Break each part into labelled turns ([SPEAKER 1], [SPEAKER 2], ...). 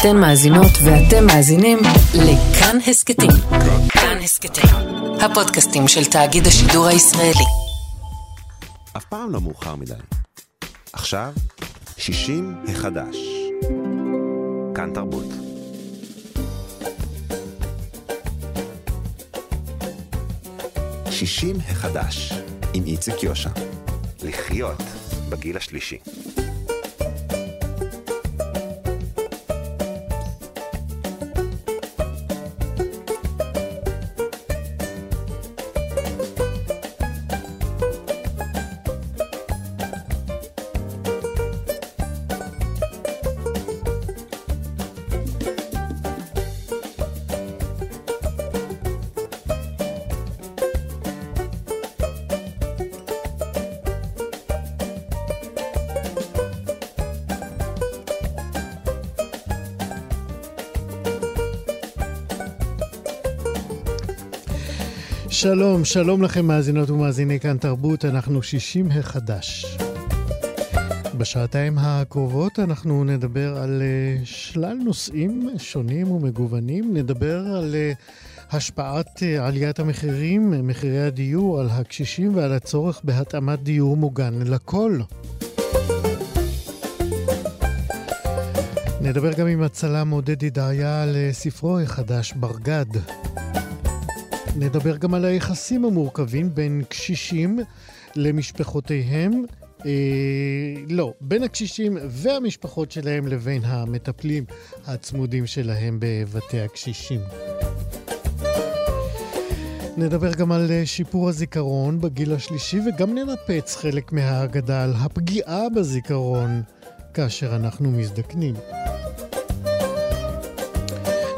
[SPEAKER 1] אתן מאזינות ואתם מאזינים לכאן הסכתים. כאן הסכתים, הפודקאסטים של תאגיד השידור הישראלי.
[SPEAKER 2] אף פעם לא מאוחר מדי. עכשיו, 60 החדש. כאן תרבות. שישים החדש, עם איציק יושע. לחיות בגיל השלישי.
[SPEAKER 3] שלום, שלום לכם מאזינות ומאזיני כאן תרבות, אנחנו 60 החדש. בשעתיים הקרובות אנחנו נדבר על uh, שלל נושאים שונים ומגוונים, נדבר על uh, השפעת uh, עליית המחירים, מחירי הדיור, על הקשישים ועל הצורך בהתאמת דיור מוגן לכל. נדבר גם עם הצלם עודד ידעיה על ספרו החדש, ברגד. נדבר גם על היחסים המורכבים בין קשישים למשפחותיהם. אה, לא, בין הקשישים והמשפחות שלהם לבין המטפלים הצמודים שלהם בבתי הקשישים. נדבר גם על אה, שיפור הזיכרון בגיל השלישי וגם ננפץ חלק מהאגדה על הפגיעה בזיכרון כאשר אנחנו מזדקנים.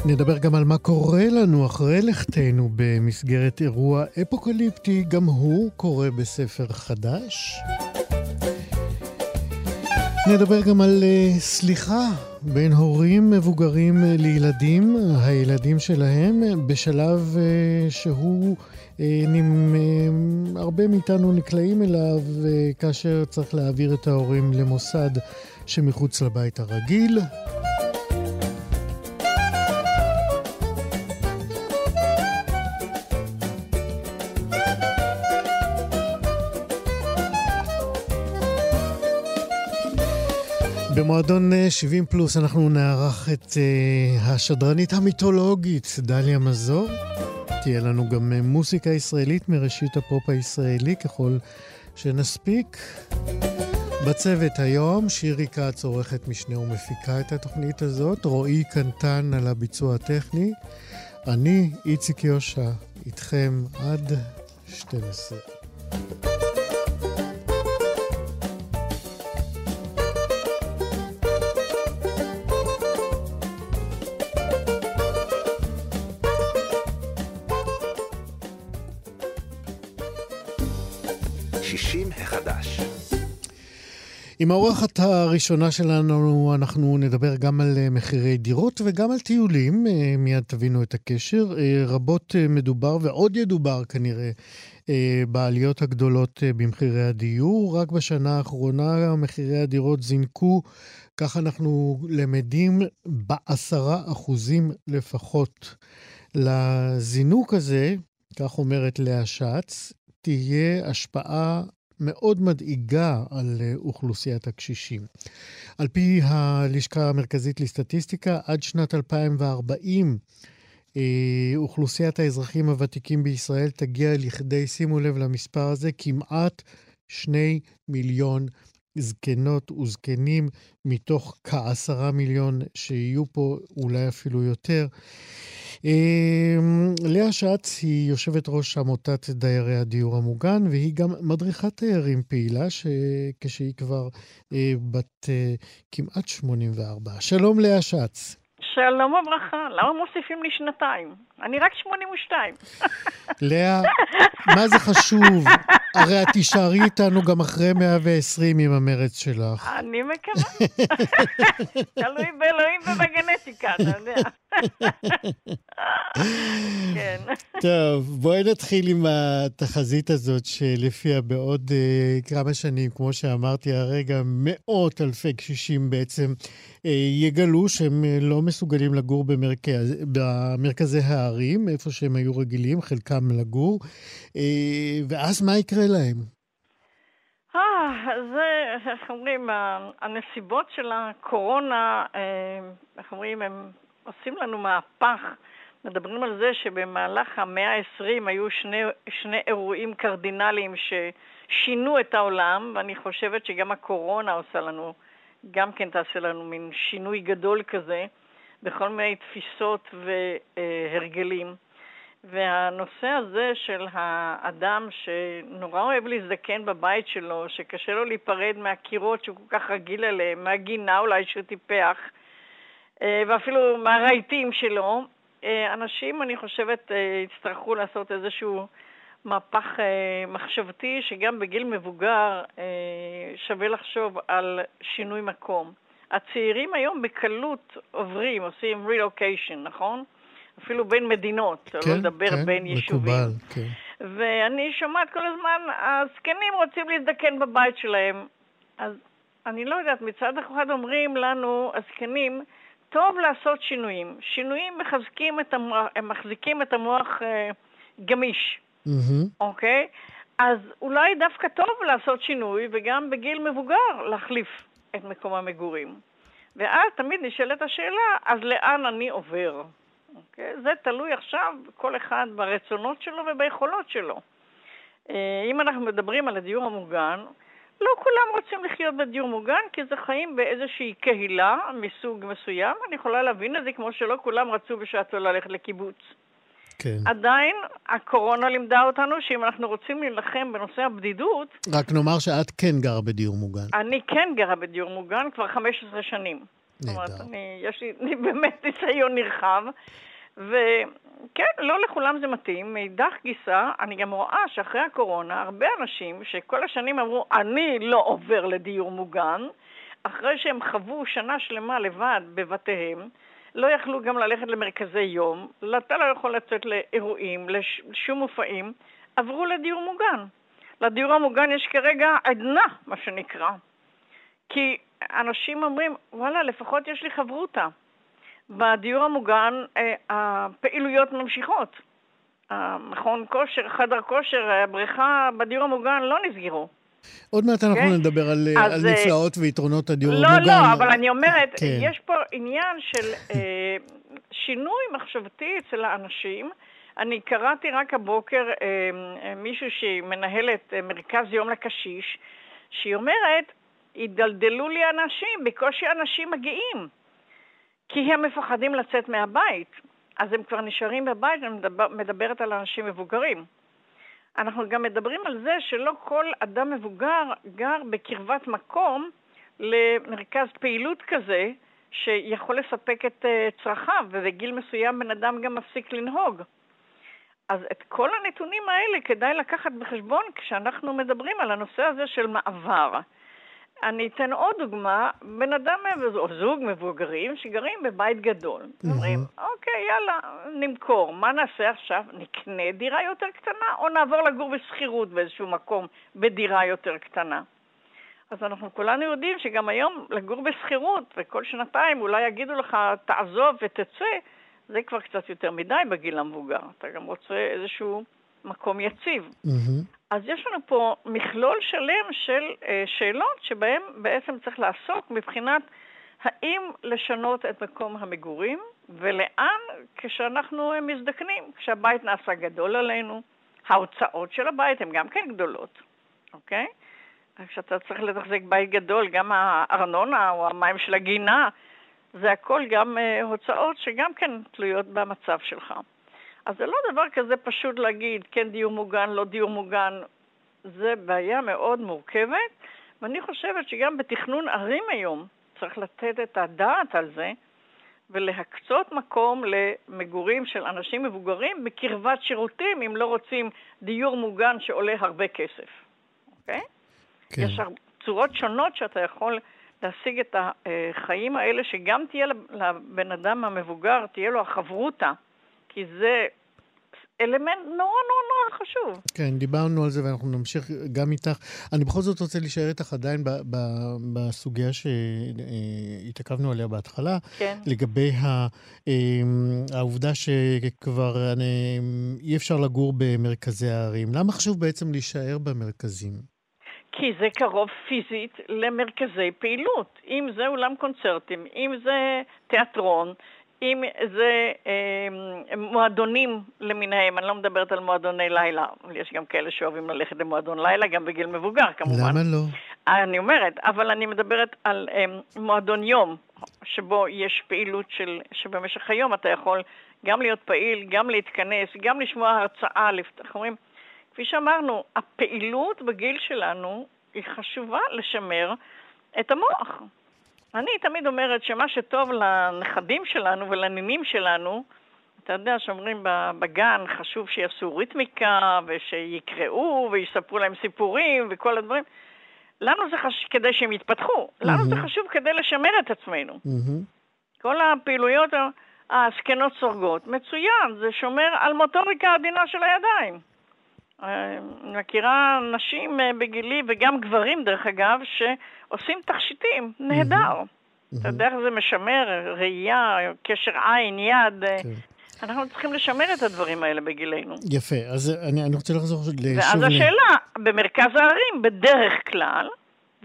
[SPEAKER 3] נדבר גם על מה קורה לנו אחרי לכתנו במסגרת אירוע אפוקליפטי, גם הוא קורה בספר חדש. נדבר גם על uh, סליחה בין הורים מבוגרים uh, לילדים, הילדים שלהם, בשלב uh, שהוא, uh, נמ, הרבה מאיתנו נקלעים אליו כאשר צריך להעביר את ההורים למוסד שמחוץ לבית הרגיל. במועדון 70 אה, פלוס אנחנו נערך את uh, השדרנית המיתולוגית דליה מזור. תהיה לנו גם uh, מוסיקה ישראלית מראשית הפופ הישראלי ככל שנספיק. בצוות היום שירי כץ עורכת משנה ומפיקה את התוכנית הזאת, רועי קנטן על הביצוע הטכני. אני, איציק יושע, איתכם עד 12. עם האורחת הראשונה שלנו אנחנו נדבר גם על אה, מחירי דירות וגם על טיולים, אה, מיד תבינו את הקשר. אה, רבות מדובר ועוד ידובר כנראה בעליות הגדולות במחירי הדיור. רק בשנה האחרונה מחירי הדירות זינקו, כך אנחנו למדים, בעשרה אחוזים לפחות. לזינוק הזה, כך אומרת לאה שץ, תהיה השפעה מאוד מדאיגה על אה, אוכלוסיית הקשישים. על פי הלשכה המרכזית לסטטיסטיקה, עד שנת 2040 אה, אוכלוסיית האזרחים הוותיקים בישראל תגיע לכדי, שימו לב למספר הזה, כמעט שני מיליון זקנות וזקנים מתוך כעשרה מיליון שיהיו פה, אולי אפילו יותר. אמ, לאה שץ היא יושבת ראש עמותת דיירי הדיור המוגן, והיא גם מדריכת תיירים פעילה, כשהיא כבר אה, בת אה, כמעט 84. שלום לאה שץ.
[SPEAKER 4] שלום וברכה, למה מוסיפים לי שנתיים? אני רק 82.
[SPEAKER 3] לאה, מה זה חשוב? הרי את תישארי איתנו גם אחרי 120 עם המרץ שלך.
[SPEAKER 4] אני מקווה. תלוי באלוהים ובגנטיקה, אתה יודע. כן.
[SPEAKER 3] טוב, בואי נתחיל עם התחזית הזאת שלפיה בעוד uh, כמה שנים, כמו שאמרתי הרגע, מאות אלפי קשישים בעצם uh, יגלו שהם uh, לא מסוגלים לגור במרכז, במרכזי הערים, איפה שהם היו רגילים, חלקם לגור, uh, ואז מה יקרה להם?
[SPEAKER 4] זה, איך אומרים, הנסיבות של הקורונה, אה, איך אומרים, הם עושים לנו מהפך. מדברים על זה שבמהלך המאה ה-20 היו שני, שני אירועים קרדינליים ששינו את העולם, ואני חושבת שגם הקורונה עושה לנו, גם כן תעשה לנו מין שינוי גדול כזה בכל מיני תפיסות והרגלים. והנושא הזה של האדם שנורא אוהב להזדקן בבית שלו, שקשה לו להיפרד מהקירות שהוא כל כך רגיל אליהם, מהגינה אולי שהוא טיפח, ואפילו מהרהיטים שלו, אה, אנשים, אני חושבת, אה, יצטרכו לעשות איזשהו מהפך מחשבתי, שגם בגיל מבוגר שווה לחשוב על שינוי מקום. הצעירים היום בקלות עוברים, עושים relocation, נכון? אפילו בין מדינות, לא כן, לא לדבר כן, בין מקובל, יישובים. כן. ואני שומעת כל הזמן, הזקנים רוצים להזדקן בבית שלהם. אז אני לא יודעת, מצד אחד אומרים לנו, הזקנים, טוב לעשות שינויים. שינויים מחזקים את המוח, מחזיקים את המוח אה, גמיש, mm-hmm. אוקיי? אז אולי דווקא טוב לעשות שינוי, וגם בגיל מבוגר להחליף את מקום המגורים. ואז תמיד נשאלת השאלה, אז לאן אני עובר? אוקיי? זה תלוי עכשיו כל אחד ברצונות שלו וביכולות שלו. אה, אם אנחנו מדברים על הדיור המוגן, לא כולם רוצים לחיות בדיור מוגן, כי זה חיים באיזושהי קהילה מסוג מסוים. אני יכולה להבין את זה כמו שלא כולם רצו בשעתו ללכת לקיבוץ. כן. עדיין הקורונה לימדה אותנו שאם אנחנו רוצים להילחם בנושא הבדידות...
[SPEAKER 3] רק נאמר שאת כן גרה בדיור מוגן.
[SPEAKER 4] אני כן גרה בדיור מוגן כבר 15 שנים. נהדר. זאת אומרת, אני, יש לי באמת ניסיון נרחב. וכן, לא לכולם זה מתאים. מאידך גיסא, אני גם רואה שאחרי הקורונה, הרבה אנשים שכל השנים אמרו, אני לא עובר לדיור מוגן, אחרי שהם חוו שנה שלמה לבד בבתיהם, לא יכלו גם ללכת למרכזי יום, אתה לא יכול לצאת לאירועים, לשום מופעים, עברו לדיור מוגן. לדיור המוגן יש כרגע עדנה, מה שנקרא. כי אנשים אומרים, וואלה, לפחות יש לי חברותה. בדיור המוגן אה, הפעילויות ממשיכות. המכון כושר, חדר כושר, הבריכה בדיור המוגן לא נסגרו.
[SPEAKER 3] עוד מעט אנחנו? אוקיי? נדבר על, על אה, נפלאות ויתרונות הדיור
[SPEAKER 4] לא,
[SPEAKER 3] המוגן.
[SPEAKER 4] לא, לא, אבל אני אומרת, כן. יש פה עניין של אה, שינוי מחשבתי אצל האנשים. אני קראתי רק הבוקר אה, אה מישהו שהיא מנהלת אה, מרכז יום לקשיש, שהיא אומרת, הידלדלו לי אנשים, בקושי אנשים מגיעים. כי הם מפחדים לצאת מהבית, אז הם כבר נשארים בבית, אני מדבר, מדברת על אנשים מבוגרים. אנחנו גם מדברים על זה שלא כל אדם מבוגר גר בקרבת מקום למרכז פעילות כזה שיכול לספק את uh, צרכיו, ובגיל מסוים בן אדם גם מפסיק לנהוג. אז את כל הנתונים האלה כדאי לקחת בחשבון כשאנחנו מדברים על הנושא הזה של מעבר. אני אתן עוד דוגמה, בן אדם או זוג מבוגרים שגרים בבית גדול. Mm-hmm. אומרים, אוקיי, יאללה, נמכור. מה נעשה עכשיו? נקנה דירה יותר קטנה או נעבור לגור בשכירות באיזשהו מקום בדירה יותר קטנה? אז אנחנו כולנו יודעים שגם היום לגור בשכירות, וכל שנתיים אולי יגידו לך, תעזוב ותצא, זה כבר קצת יותר מדי בגיל המבוגר. אתה גם רוצה איזשהו מקום יציב. Mm-hmm. אז יש לנו פה מכלול שלם של אה, שאלות שבהן בעצם צריך לעסוק מבחינת האם לשנות את מקום המגורים ולאן כשאנחנו אה, מזדקנים, כשהבית נעשה גדול עלינו, ההוצאות של הבית הן גם כן גדולות, אוקיי? כשאתה צריך לתחזק בית גדול, גם הארנונה או המים של הגינה, זה הכל גם אה, הוצאות שגם כן תלויות במצב שלך. אז זה לא דבר כזה פשוט להגיד, כן דיור מוגן, לא דיור מוגן. זה בעיה מאוד מורכבת, ואני חושבת שגם בתכנון ערים היום צריך לתת את הדעת על זה ולהקצות מקום למגורים של אנשים מבוגרים בקרבת שירותים, אם לא רוצים דיור מוגן שעולה הרבה כסף, אוקיי? כן. יש צורות שונות שאתה יכול להשיג את החיים האלה, שגם תהיה לבן אדם המבוגר, תהיה לו החברותה, כי זה אלמנט נורא נורא נורא חשוב.
[SPEAKER 3] כן, דיברנו על זה ואנחנו נמשיך גם איתך. אני בכל זאת רוצה להישאר איתך עדיין ב- ב- בסוגיה שהתעכבנו עליה בהתחלה,
[SPEAKER 4] כן.
[SPEAKER 3] לגבי ה- אמ, העובדה שכבר אני, אי אפשר לגור במרכזי הערים. למה חשוב בעצם להישאר במרכזים?
[SPEAKER 4] כי זה קרוב פיזית למרכזי פעילות. אם זה אולם קונצרטים, אם זה תיאטרון, אם זה אה, מועדונים למיניהם, אני לא מדברת על מועדוני לילה, יש גם כאלה שאוהבים ללכת למועדון לילה, גם בגיל מבוגר כמובן.
[SPEAKER 3] למה לא?
[SPEAKER 4] אני אומרת, אבל אני מדברת על אה, מועדון יום, שבו יש פעילות של, שבמשך היום אתה יכול גם להיות פעיל, גם להתכנס, גם לשמוע הרצאה, איך אומרים? כפי שאמרנו, הפעילות בגיל שלנו היא חשובה לשמר את המוח. אני תמיד אומרת שמה שטוב לנכדים שלנו ולנינים שלנו, אתה יודע שאומרים בגן חשוב שיעשו ריתמיקה ושיקראו ויספרו להם סיפורים וכל הדברים. לנו זה חשוב כדי שהם יתפתחו, לנו mm-hmm. זה חשוב כדי לשמר את עצמנו. Mm-hmm. כל הפעילויות הזקנות סורגות, מצוין, זה שומר על מוטוריקה עדינה של הידיים. מכירה נשים אה, בגילי וגם גברים, דרך אגב, שעושים תכשיטים, נהדר. אתה יודע איך זה משמר, ראייה, קשר עין, יד. כן. אנחנו צריכים לשמר את הדברים האלה בגילנו.
[SPEAKER 3] יפה, אז אני, אני רוצה לחזור
[SPEAKER 4] שוב ל... ואז השאלה, במרכז הערים, בדרך כלל,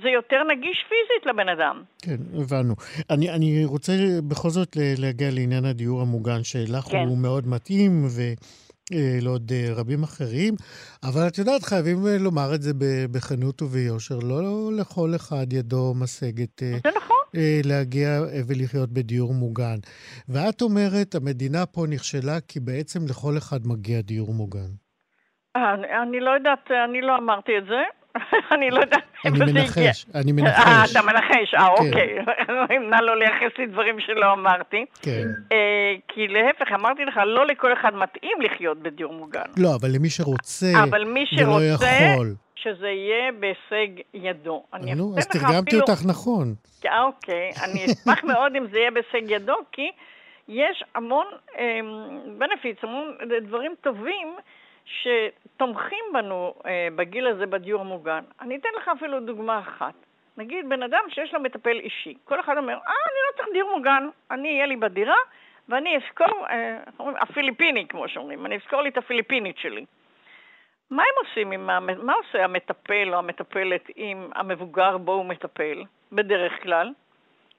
[SPEAKER 4] זה יותר נגיש פיזית לבן אדם.
[SPEAKER 3] כן, הבנו. אני, אני רוצה בכל זאת להגיע לעניין הדיור המוגן, שלך כן. הוא מאוד מתאים, ו... אה, לעוד אה, רבים אחרים, אבל את יודעת, חייבים אה, לומר את זה בכנות וביושר, לא לכל אחד ידו משגת.
[SPEAKER 4] נכון.
[SPEAKER 3] להגיע ולחיות בדיור מוגן. ואת אומרת, המדינה פה נכשלה כי בעצם לכל אחד מגיע דיור מוגן.
[SPEAKER 4] אני, אני לא יודעת, אני לא אמרתי את זה. אני לא יודעת
[SPEAKER 3] איפה זה הגיע. אני מנחש.
[SPEAKER 4] אה, אתה מנחש, אה, כן. אוקיי. נא לא לייחס לי דברים שלא אמרתי.
[SPEAKER 3] כן.
[SPEAKER 4] אה, כי להפך, אמרתי לך, לא לכל אחד מתאים לחיות בדיור מוגן.
[SPEAKER 3] לא, אבל למי שרוצה ולא יכול.
[SPEAKER 4] שזה יהיה בהישג ידו.
[SPEAKER 3] נו, אז תרגמתי אותך נכון.
[SPEAKER 4] אוקיי, אני אשמח מאוד אם זה יהיה בהישג ידו, כי יש המון בנפיץ, אמ, המון דברים טובים. שתומכים בנו אה, בגיל הזה בדיור המוגן. אני אתן לך אפילו דוגמה אחת. נגיד בן אדם שיש לו מטפל אישי. כל אחד אומר, אה, אני לא צריך דיור מוגן, אני אהיה לי בדירה ואני אזכור, אה, אומרים, הפיליפיני, כמו שאומרים, אני אזכור לי את הפיליפינית שלי. מה הם עושים עם, מה עושה המטפל או המטפלת עם המבוגר בו הוא מטפל, בדרך כלל?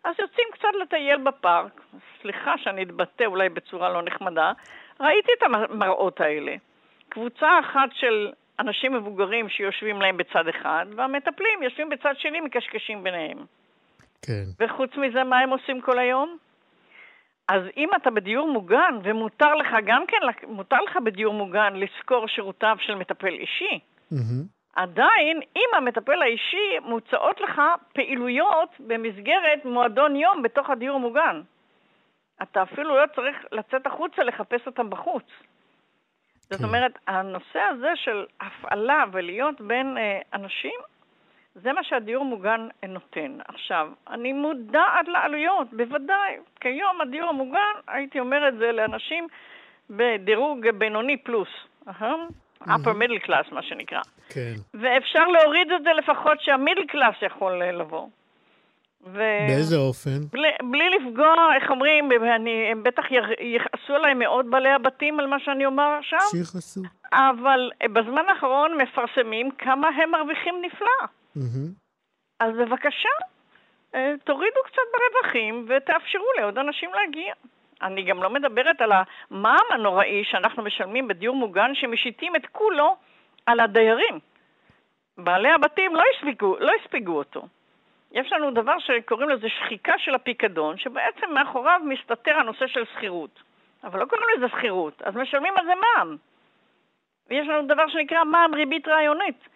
[SPEAKER 4] אז יוצאים קצת לטייל בפארק, סליחה שאני אתבטא אולי בצורה לא נחמדה, ראיתי את המראות האלה. קבוצה אחת של אנשים מבוגרים שיושבים להם בצד אחד, והמטפלים יושבים בצד שני, מקשקשים ביניהם.
[SPEAKER 3] כן.
[SPEAKER 4] וחוץ מזה, מה הם עושים כל היום? אז אם אתה בדיור מוגן, ומותר לך גם כן, מותר לך בדיור מוגן לשכור שירותיו של מטפל אישי, mm-hmm. עדיין, אם המטפל האישי, מוצעות לך פעילויות במסגרת מועדון יום בתוך הדיור המוגן. אתה אפילו לא צריך לצאת החוצה לחפש אותם בחוץ. זאת כן. אומרת, הנושא הזה של הפעלה ולהיות בין אה, אנשים, זה מה שהדיור מוגן נותן. עכשיו, אני מודעת לעלויות, בוודאי. כיום הדיור המוגן, הייתי אומר את זה לאנשים בדירוג בינוני פלוס. Uh-huh. upper middle class, מה שנקרא.
[SPEAKER 3] כן.
[SPEAKER 4] ואפשר להוריד את זה לפחות שהמידל קלאס יכול אה, לבוא.
[SPEAKER 3] ו... באיזה אופן?
[SPEAKER 4] בלי, בלי לפגוע, איך אומרים, אני, הם בטח יכעסו עליי מאוד בעלי הבתים על מה שאני אומר עכשיו.
[SPEAKER 3] שיכעסו.
[SPEAKER 4] אבל בזמן האחרון מפרסמים כמה הם מרוויחים נפלא. Mm-hmm. אז בבקשה, אה, תורידו קצת ברווחים ותאפשרו לעוד אנשים להגיע. אני גם לא מדברת על המע"מ הנוראי שאנחנו משלמים בדיור מוגן, שמשיתים את כולו על הדיירים. בעלי הבתים לא הספיגו, לא הספיגו אותו. יש לנו דבר שקוראים לזה שחיקה של הפיקדון, שבעצם מאחוריו מסתתר הנושא של שכירות. אבל לא קוראים לזה שכירות, אז משלמים על זה מע"מ. ויש לנו דבר שנקרא מע"מ ריבית רעיונית.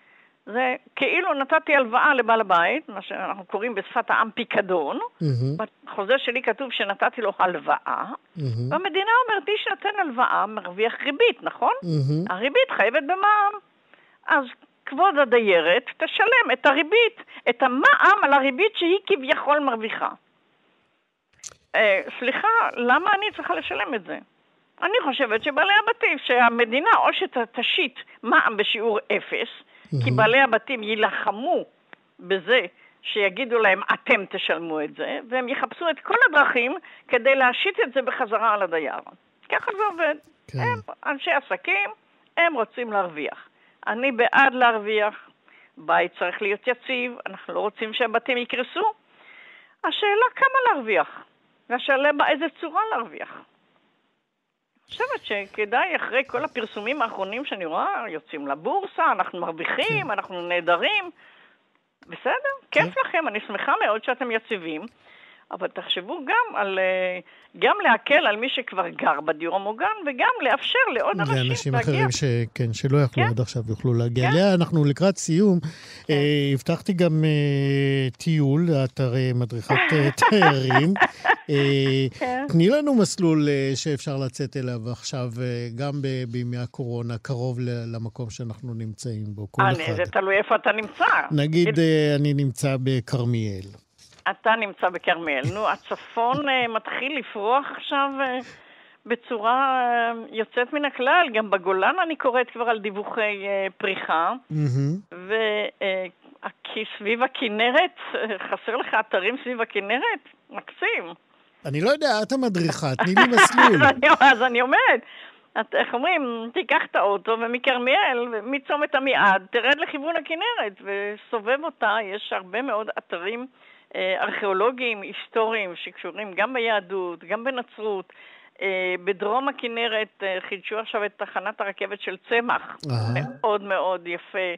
[SPEAKER 4] זה כאילו נתתי הלוואה לבעל הבית, מה שאנחנו קוראים בשפת העם פיקדון, mm-hmm. בחוזה שלי כתוב שנתתי לו הלוואה, mm-hmm. והמדינה אומרת, מי שנותן הלוואה מרוויח ריבית, נכון? Mm-hmm. הריבית חייבת במע"מ. אז כבוד הדיירת תשלם את הריבית, את המע"מ על הריבית שהיא כביכול מרוויחה. אה, סליחה, למה אני צריכה לשלם את זה? אני חושבת שבעלי הבתים, שהמדינה או שתשית מע"מ בשיעור אפס, mm-hmm. כי בעלי הבתים יילחמו בזה שיגידו להם, אתם תשלמו את זה, והם יחפשו את כל הדרכים כדי להשית את זה בחזרה על הדייר. ככה זה עובד. כן. הם אנשי עסקים, הם רוצים להרוויח. אני בעד להרוויח, בית צריך להיות יציב, אנחנו לא רוצים שהבתים יקרסו. השאלה כמה להרוויח, והשאלה באיזה צורה להרוויח. חושבת שכדאי, אחרי כל הפרסומים האחרונים שאני רואה, יוצאים לבורסה, אנחנו מרוויחים, כן. אנחנו נהדרים. בסדר, כיף כן. לכם, אני שמחה מאוד שאתם יציבים. אבל תחשבו גם על, אה, גם להקל על מי שכבר גר בדיור המוגן, וגם לאפשר לעוד אנשים להגיע.
[SPEAKER 3] לאנשים אחרים ש, כן, שלא יכלו כן. עד עכשיו יוכלו להגיע אליה. כן. אנחנו לקראת סיום. כן. אה, הבטחתי גם אה, טיול, את הרי מדריכת אה, תיירים. אה, כן. תני לנו מסלול אה, שאפשר לצאת אליו עכשיו, אה, גם ב, בימי הקורונה, קרוב למקום שאנחנו נמצאים בו, כל
[SPEAKER 4] אני, אחד. זה תלוי איפה אתה נמצא.
[SPEAKER 3] נגיד, אה, אני נמצא בכרמיאל.
[SPEAKER 4] אתה נמצא בכרמיאל. נו, הצפון uh, מתחיל לפרוח עכשיו uh, בצורה uh, יוצאת מן הכלל. גם בגולן אני קוראת כבר על דיווחי פריחה. Mm-hmm. סביב הכנרת, חסר לך אתרים סביב הכנרת? מקסים.
[SPEAKER 3] אני לא יודע, את המדריכה, תני לי מסלול.
[SPEAKER 4] אז אני אומרת, את, איך אומרים, תיקח את האוטו ומכרמיאל, מצומת עמיעד, תרד לכיוון הכנרת וסובב אותה, יש הרבה מאוד אתרים אה, ארכיאולוגיים, היסטוריים, שקשורים גם ביהדות, גם בנצרות. אה, בדרום הכנרת אה, חידשו עכשיו את תחנת הרכבת של צמח, מאוד מאוד יפה.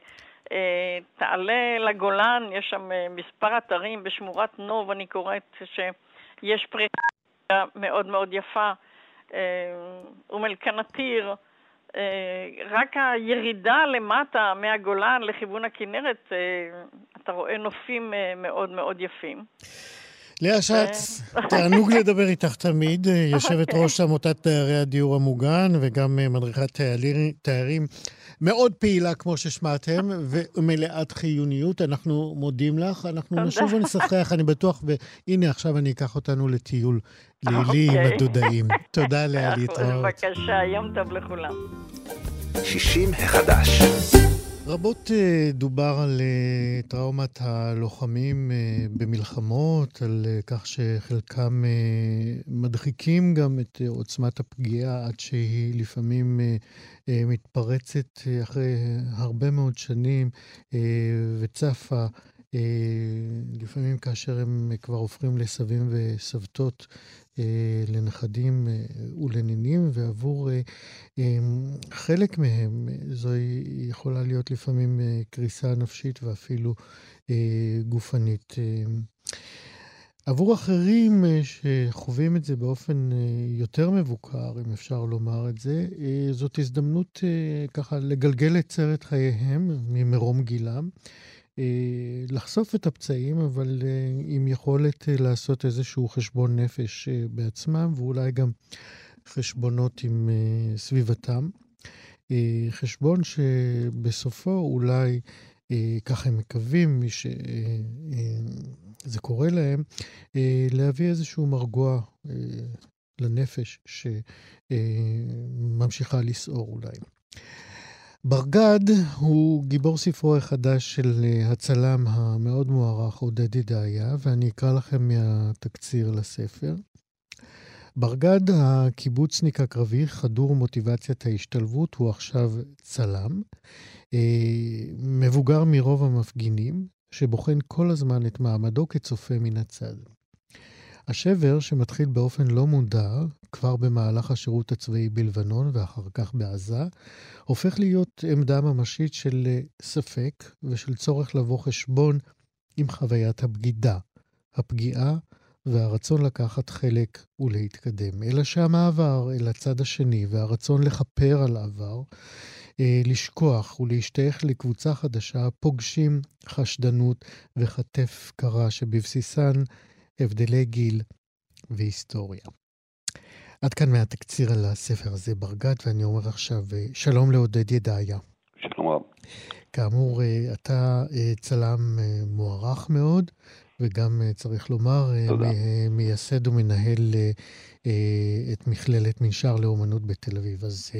[SPEAKER 4] תעלה לגולן, יש שם מספר אתרים בשמורת נוב, אני קוראת שיש פריחה מאוד מאוד יפה. אום אל-קנתיר, רק הירידה למטה מהגולן לכיוון הכנרת אתה רואה נופים אה, מאוד מאוד יפים.
[SPEAKER 3] לאה שץ, תענוג לדבר איתך תמיד, אה, יושבת אוקיי. ראש עמותת תיירי הדיור המוגן וגם אה, מדריכת תיירים מאוד פעילה כמו ששמעתם, ומלאת חיוניות. אנחנו מודים לך, אנחנו נשוב ונשחח, אני בטוח, והנה עכשיו אני אקח אותנו לטיול לילי עם אוקיי. הדודאים. תודה לאה להתראות.
[SPEAKER 4] בבקשה, יום טוב לכולם.
[SPEAKER 2] 60 החדש.
[SPEAKER 3] רבות אה, דובר על אה, טראומת הלוחמים אה, במלחמות, על כך שחלקם מדחיקים גם את עוצמת הפגיעה עד שהיא לפעמים מתפרצת אחרי הרבה מאוד שנים וצפה. לפעמים כאשר הם כבר הופכים לסבים וסבתות אה, לנכדים אה, ולנינים, ועבור אה, חלק מהם זו יכולה להיות לפעמים קריסה נפשית ואפילו גופנית. עבור אחרים שחווים את זה באופן יותר מבוקר, אם אפשר לומר את זה, זאת הזדמנות ככה לגלגל את סרט חייהם ממרום גילם. אה, לחשוף את הפצעים, אבל אה, עם יכולת אה, לעשות איזשהו חשבון נפש בעצמם, ואולי גם חשבונות עם סביבתם. חשבון שבסופו אולי, ככה הם מקווים, מי שזה קורה להם, להביא איזשהו מרגוע לנפש שממשיכה לסעור אולי. ברגד הוא גיבור ספרו החדש של אה, הצלם המאוד מוערך עודד ידעיה, ואני אקרא לכם מהתקציר לספר. ברגד, הקיבוצניק הקרבי, חדור מוטיבציית ההשתלבות, הוא עכשיו צלם, אה, מבוגר מרוב המפגינים, שבוחן כל הזמן את מעמדו כצופה מן הצד. השבר, שמתחיל באופן לא מודע, כבר במהלך השירות הצבאי בלבנון ואחר כך בעזה, הופך להיות עמדה ממשית של אה, ספק ושל צורך לבוא חשבון עם חוויית הבגידה, הפגיעה והרצון לקחת חלק ולהתקדם. אלא שהמעבר אל הצד השני והרצון לכפר על העבר, אה, לשכוח ולהשתייך לקבוצה חדשה, פוגשים חשדנות וכתף קרה שבבסיסן הבדלי גיל והיסטוריה. עד כאן מהתקציר על הספר הזה, ברגת, ואני אומר עכשיו, שלום לעודד ידעיה.
[SPEAKER 5] שלום שלומך?
[SPEAKER 3] כאמור, אתה צלם מוערך מאוד, וגם צריך לומר, מייסד ומנהל את מכללת מנשר לאומנות בתל אביב. אז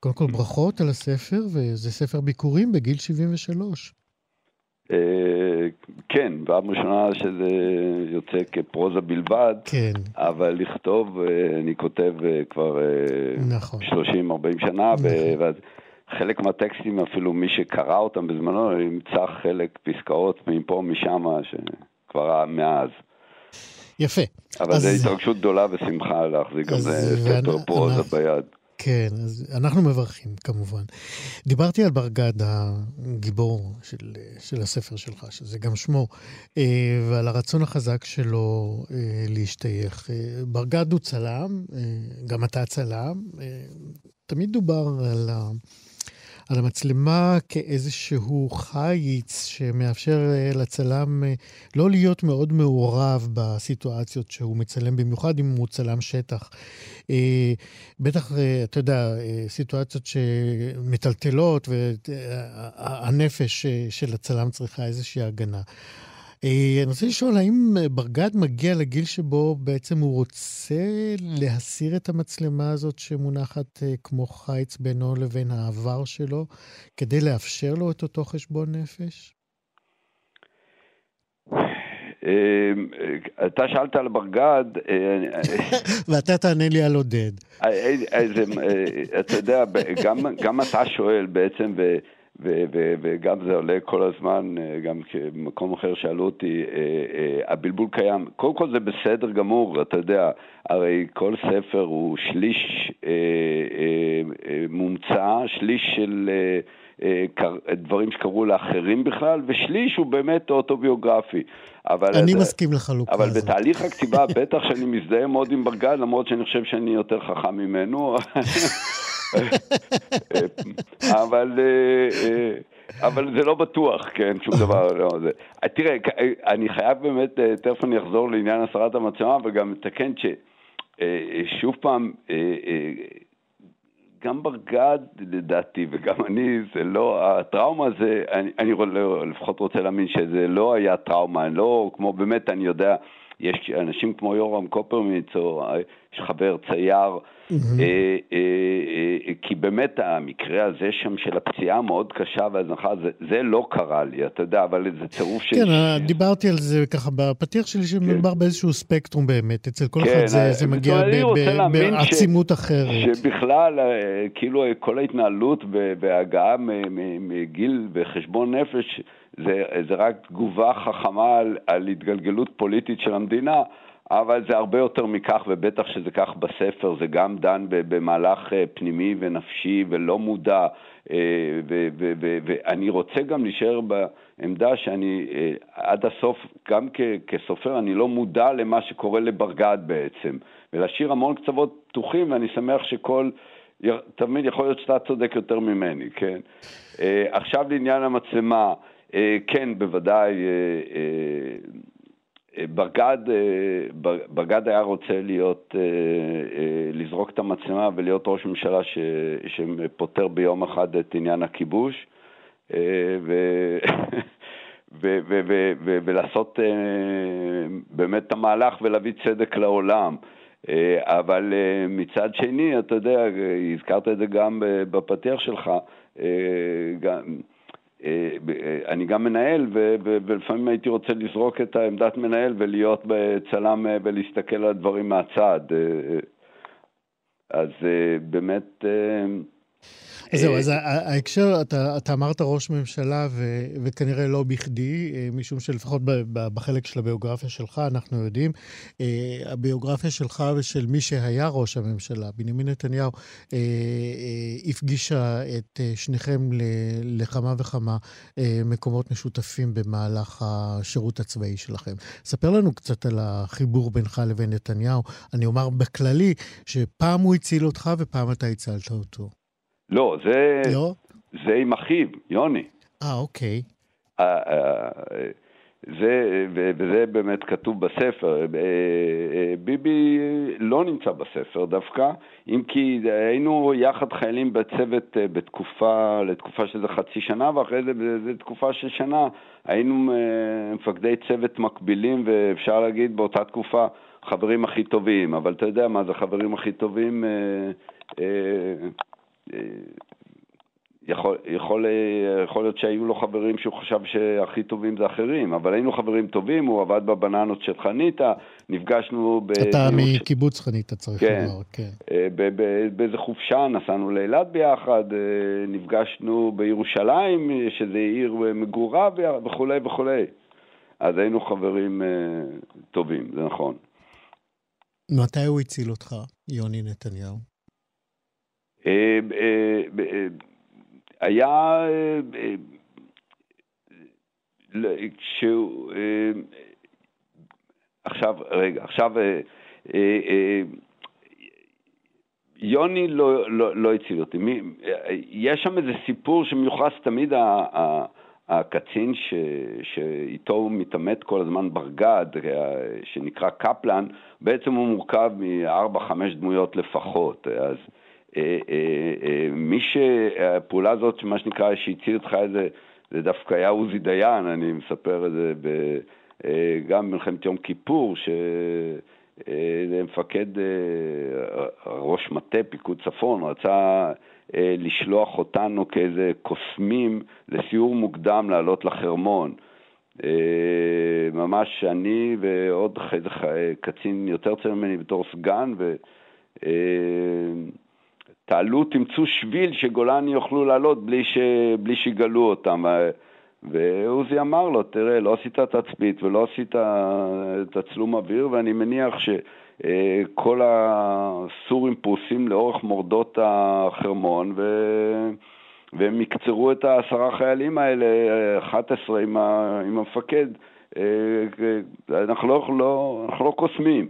[SPEAKER 3] קודם כל ברכות על הספר, וזה ספר ביקורים בגיל 73.
[SPEAKER 5] אה, כן, פעם ראשונה שזה יוצא כפרוזה בלבד,
[SPEAKER 3] כן.
[SPEAKER 5] אבל לכתוב, אה, אני כותב אה, כבר נכון. 30-40 שנה, נכון. ואז חלק מהטקסטים, אפילו מי שקרא אותם בזמנו, ימצא חלק פסקאות מפה, משם, שכבר מאז.
[SPEAKER 3] יפה.
[SPEAKER 5] אבל אז... זו התרגשות גדולה ושמחה להחזיק גם ספר פרוזה ביד.
[SPEAKER 3] כן, אז אנחנו מברכים כמובן. דיברתי על ברגד, הגיבור של, של הספר שלך, שזה גם שמו, אה, ועל הרצון החזק שלו אה, להשתייך. אה, ברגד הוא צלם, גם אתה צלם. תמיד דובר על ה... על המצלמה כאיזשהו חיץ שמאפשר אה, לצלם אה, לא להיות מאוד מעורב בסיטואציות שהוא מצלם, במיוחד אם הוא צלם שטח. אה, בטח, אתה יודע, סיטואציות שמטלטלות והנפש של הצלם צריכה איזושהי הגנה. אה, אני רוצה לשאול, האם אה, ברגד מגיע לגיל שבו בעצם הוא רוצה להסיר את המצלמה הזאת שמונחת אה, כמו חיץ בינו לבין העבר שלו, כדי לאפשר לו את אותו חשבון נפש?
[SPEAKER 5] אתה שאלת על ברגד.
[SPEAKER 3] ואתה תענה לי על עודד.
[SPEAKER 5] אתה יודע, גם אתה שואל בעצם, ו- ו- וגם זה עולה כל הזמן, אה, גם במקום אחר שאלו אותי, אה, אה, הבלבול קיים. קודם כל זה בסדר גמור, אתה יודע, הרי כל ספר הוא שליש מומצא, שליש של דברים שקרו לאחרים בכלל, ושליש הוא באמת אוטוביוגרפי.
[SPEAKER 3] אבל אני אז, מסכים לחלוקה
[SPEAKER 5] אבל הזאת. אבל בתהליך הכתיבה, בטח שאני מזדהה מאוד עם ברגד, למרות שאני חושב שאני יותר חכם ממנו. אבל, אה, אה, אבל זה לא בטוח, כן, שום דבר. לא, זה. תראה, אני חייב באמת, אה, תכף אני אחזור לעניין הסרת המצלמה, וגם מתקן ששוב פעם, גם ברגד, לדעתי, וגם אני, זה לא, הטראומה הזה, אני, אני לפחות רוצה להאמין שזה לא היה טראומה, לא, כמו באמת, אני יודע, יש אנשים כמו יורם קופרמיץ, או יש חבר צייר. אה, אה, אה, כי באמת המקרה הזה שם של הפציעה המאוד קשה והזנחה, זה, זה לא קרה לי, אתה יודע, אבל זה צירוף
[SPEAKER 3] של... כן. דיברתי על זה ככה בפתיח שלי, שמדובר כן. באיזשהו ספקטרום באמת, אצל כל כן, אחד זה, זה מגיע בעצימות אחרת.
[SPEAKER 5] שבכלל, כאילו כל ההתנהלות בהגעה מגיל בחשבון נפש, זה, זה רק תגובה חכמה על, על התגלגלות פוליטית של המדינה. אבל זה הרבה יותר מכך, ובטח שזה כך בספר, זה גם דן במהלך אה, פנימי ונפשי ולא מודע, אה, ואני רוצה גם להישאר בעמדה שאני אה, עד הסוף, גם כסופר, אני לא מודע למה שקורה לברגד בעצם, ולהשאיר המון קצוות פתוחים, ואני שמח שכל... תמיד יכול להיות שאתה צודק יותר ממני, כן? עכשיו לעניין המצלמה, כן, בוודאי, בגד, אה, בגד היה רוצה להיות, אה, אה, לזרוק את המצלמה ולהיות ראש ממשלה ש, שפותר ביום אחד את עניין הכיבוש ו, ו, ו, ו, ו, ולעשות באמת את המהלך ולהביא צדק לעולם. אבל מצד שני, אתה יודע, הזכרת את זה גם בפתיח שלך, גם, אה, אה, אני גם מנהל, ולפעמים הייתי רוצה לזרוק את העמדת מנהל ולהיות צלם אה, ולהסתכל על הדברים מהצד. אז באמת...
[SPEAKER 3] אז זהו, אז ההקשר, אתה, אתה אמרת ראש ממשלה, ו, וכנראה לא בכדי, אה, משום שלפחות בחלק של הביוגרפיה שלך, אנחנו יודעים, אה, הביוגרפיה שלך ושל מי שהיה ראש הממשלה, בנימין נתניהו, אה, הפגישה את שניכם לכמה וכמה מקומות משותפים במהלך השירות הצבאי שלכם. ספר לנו קצת על החיבור בינך לבין נתניהו. אני אומר בכללי, שפעם הוא הציל אותך ופעם אתה הצלת אותו.
[SPEAKER 5] לא, זה, לא? זה עם אחיו, יוני.
[SPEAKER 3] אה, אוקיי.
[SPEAKER 5] אה, אה, זה, וזה באמת כתוב בספר. ביבי לא נמצא בספר דווקא, אם כי היינו יחד חיילים בצוות בתקופה, לתקופה שזה חצי שנה, ואחרי זה, זו תקופה של שנה, היינו מפקדי צוות מקבילים, ואפשר להגיד באותה תקופה חברים הכי טובים, אבל אתה יודע מה זה חברים הכי טובים? אה, אה, אה, יכול, יכול, יכול להיות שהיו לו חברים שהוא חשב שהכי טובים זה אחרים, אבל היינו חברים טובים, הוא עבד בבננות של חניתה, נפגשנו ב...
[SPEAKER 3] אתה מקיבוץ חניתה צריך כן, לומר, כן.
[SPEAKER 5] באיזה חופשה נסענו לאילת ביחד, נפגשנו בירושלים, שזה עיר מגורה וכולי וכולי. אז היינו חברים טובים, זה נכון.
[SPEAKER 3] מתי הוא הציל אותך, יוני נתניהו?
[SPEAKER 5] אה, אה, אה, היה... כשהוא... עכשיו, רגע, עכשיו... יוני לא, לא, לא הציל אותי. יש שם איזה סיפור שמיוחס תמיד הקצין ש, שאיתו הוא מתעמת כל הזמן ברגד, שנקרא קפלן, בעצם הוא מורכב מארבע-חמש דמויות לפחות. אז אה, מי שהפעולה הזאת, מה שנקרא, שהציל אותך איזה, זה דווקא היה עוזי דיין, אני מספר את זה ב, אה, גם במלחמת יום כיפור, ש... אה, מפקד אה, ראש מטה פיקוד צפון, רצה אה, לשלוח אותנו כאיזה קוסמים לסיור מוקדם לעלות לחרמון. אה, ממש אני ועוד קצין יותר צעיר ממני בתור סגן, ותעלו, אה, תמצאו שביל שגולני יוכלו לעלות בלי, ש... בלי שיגלו אותם. ועוזי אמר לו, תראה, לא עשית תצפית ולא עשית תצלום אוויר, ואני מניח ש... אה, הסורים פרוסים לאורך מורדות החרמון, ו... והם יקצרו את העשרה חיילים האלה, 11 עם, ה... עם המפקד. אה, אנחנו לא, לא, אנחנו לא קוסמים.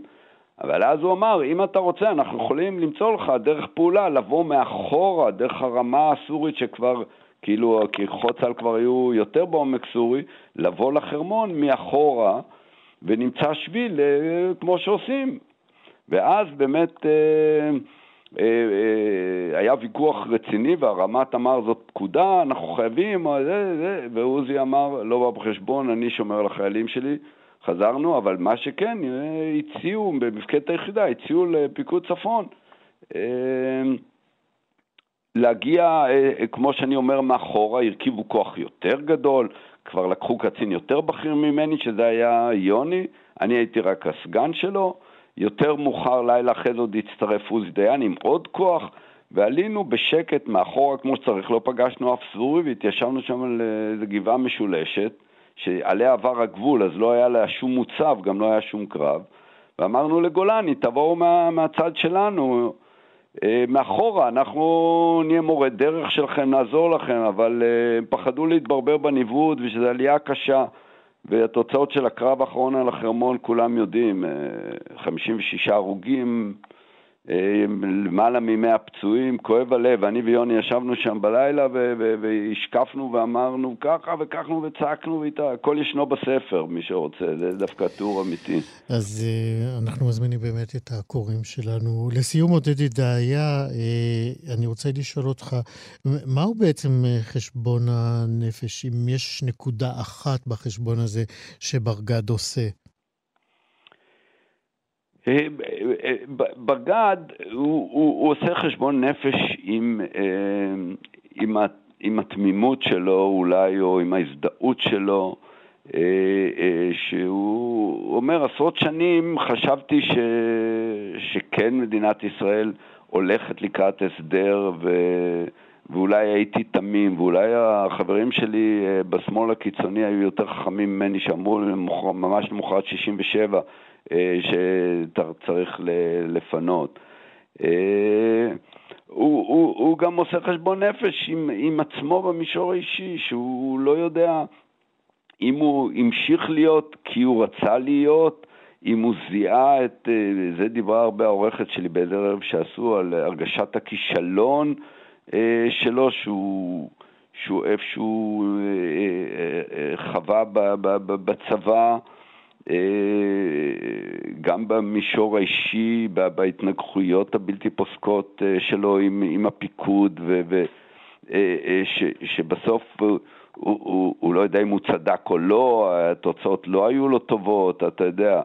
[SPEAKER 5] אבל אז הוא אמר, אם אתה רוצה, אנחנו יכולים למצוא לך דרך פעולה, לבוא מאחורה, דרך הרמה הסורית שכבר, כאילו, כי צה"ל כבר היו יותר בעומק סורי, לבוא לחרמון מאחורה, ונמצא שביל, אה, כמו שעושים. ואז באמת אה, אה, אה, היה ויכוח רציני והרמ"ט אמר זאת פקודה, אנחנו חייבים, זה, זה, ועוזי אמר לא בא בחשבון, אני שומר על החיילים שלי. חזרנו, אבל מה שכן, אה, הציעו, במפקדת היחידה, הציעו לפיקוד צפון. אה, להגיע, אה, כמו שאני אומר, מאחורה, הרכיבו כוח יותר גדול, כבר לקחו קצין יותר בכיר ממני, שזה היה יוני, אני הייתי רק הסגן שלו, יותר מאוחר, לילה אחרי זה עוד הצטרף עוזי דיין עם עוד כוח, ועלינו בשקט מאחורה כמו שצריך, לא פגשנו אף סורי והתיישבנו שם על איזו גבעה משולשת, שעליה עבר הגבול, אז לא היה לה שום מוצב, גם לא היה שום קרב, ואמרנו לגולני, תבואו מה, מהצד שלנו, אה, מאחורה, אנחנו נהיה מורה דרך שלכם, נעזור לכם, אבל אה, הם פחדו להתברבר בניווט ושזו עלייה קשה. והתוצאות של הקרב האחרון על החרמון כולם יודעים, 56 אה, הרוגים, למעלה מ-100 פצועים, כואב הלב. אני ויוני ישבנו שם בלילה והשקפנו ואמרנו ככה וככה וצעקנו, הכל ישנו בספר, מי שרוצה, זה דווקא תיאור אמיתי.
[SPEAKER 3] אז uh, אנחנו מזמינים באמת את הקוראים שלנו. לסיום, עודד ידעיה, uh, אני רוצה לשאול אותך, מהו בעצם חשבון הנפש, אם יש נקודה אחת בחשבון הזה שברגד עושה?
[SPEAKER 5] בגד, הוא, הוא, הוא עושה חשבון נפש עם, אה, עם, עם התמימות שלו אולי, או עם ההזדהות שלו, אה, אה, שהוא אומר, עשרות שנים חשבתי ש, שכן מדינת ישראל הולכת לקראת הסדר, ו... ואולי הייתי תמים, ואולי החברים שלי בשמאל הקיצוני היו יותר חכמים ממני, שאמרו ממש למחרת 67' אה, שצריך לפנות. אה, הוא, הוא, הוא גם עושה חשבון נפש עם, עם עצמו במישור האישי, שהוא לא יודע אם הוא המשיך להיות כי הוא רצה להיות, אם הוא זיהה את, אה, זה דיברה הרבה העורכת שלי באיזה ערב שעשו על הרגשת הכישלון שלו, שהוא, שהוא איפשהו חווה בצבא, גם במישור האישי, בהתנגחויות הבלתי פוסקות שלו עם, עם הפיקוד, ו, ו, ש, שבסוף הוא, הוא, הוא לא יודע אם הוא צדק או לא, התוצאות לא היו לו טובות, אתה יודע.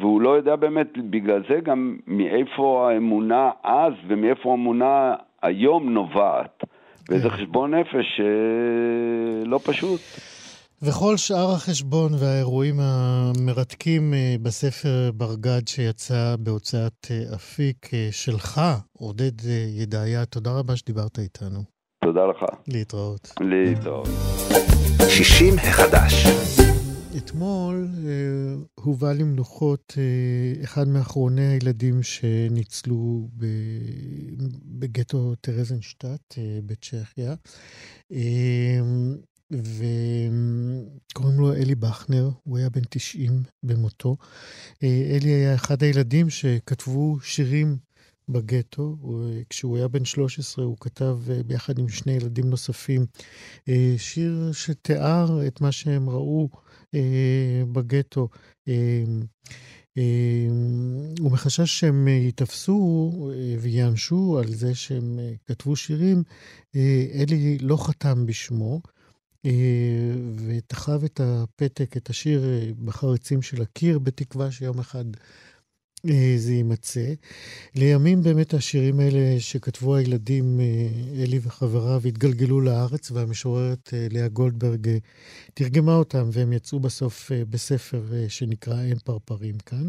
[SPEAKER 5] והוא לא יודע באמת, בגלל זה גם מאיפה האמונה אז ומאיפה האמונה היום נובעת. וזה כן. חשבון נפש אה, לא פשוט.
[SPEAKER 3] וכל שאר החשבון והאירועים המרתקים אה, בספר ברגד שיצא בהוצאת אה, אפיק שלך, עודד ידעיה, תודה רבה שדיברת איתנו.
[SPEAKER 5] תודה לך.
[SPEAKER 3] להתראות.
[SPEAKER 5] להתראות.
[SPEAKER 2] 60 החדש.
[SPEAKER 3] אתמול אה, הובא למנוחות אה, אחד מאחרוני הילדים שניצלו ב, בגטו טרזנשטט אה, בצ'כיה, אה, לו אלי בכנר, הוא היה בן 90 במותו. אה, אלי היה אחד הילדים שכתבו שירים בגטו. כשהוא היה בן 13 הוא כתב אה, ביחד עם שני ילדים נוספים אה, שיר שתיאר את מה שהם ראו אה, בגטו. ומחשש שהם ייתפסו וייענשו על זה שהם כתבו שירים, אלי לא חתם בשמו. ותחב את הפתק, את השיר בחריצים של הקיר, בתקווה שיום אחד אה, זה יימצא. לימים באמת השירים האלה שכתבו הילדים, אה, אלי וחבריו, התגלגלו לארץ, והמשוררת אה, לאה גולדברג תרגמה אותם, והם יצאו בסוף בספר שנקרא אין פרפרים כאן.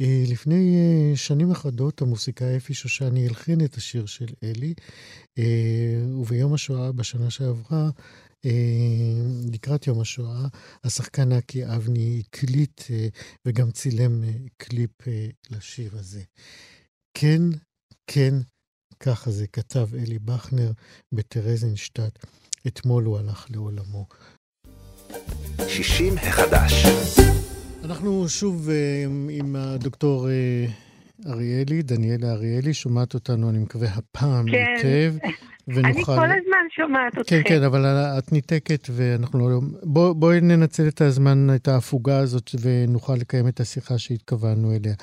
[SPEAKER 3] לפני שנים אחדות המוסיקאי אפי שושני הלחין את השיר של אלי, וביום השואה בשנה שעברה אה, לקראת יום השואה, השחקן אקי אבני הקליט אה, וגם צילם אה, קליפ לשיר הזה. כן, כן, ככה זה כתב אלי בכנר בטרזנשטט. אתמול הוא הלך לעולמו.
[SPEAKER 2] 60 החדש.
[SPEAKER 3] אנחנו שוב עם הדוקטור אריאלי, דניאלה אריאלי, שומעת אותנו, אני מקווה, הפעם כן. היטב.
[SPEAKER 6] ונוכל... אני כל הזמן שומעת אתכם.
[SPEAKER 3] כן, כן, אבל את ניתקת ואנחנו לא... בוא, בואי ננצל את הזמן, את ההפוגה הזאת, ונוכל לקיים את השיחה שהתכוונו אליה.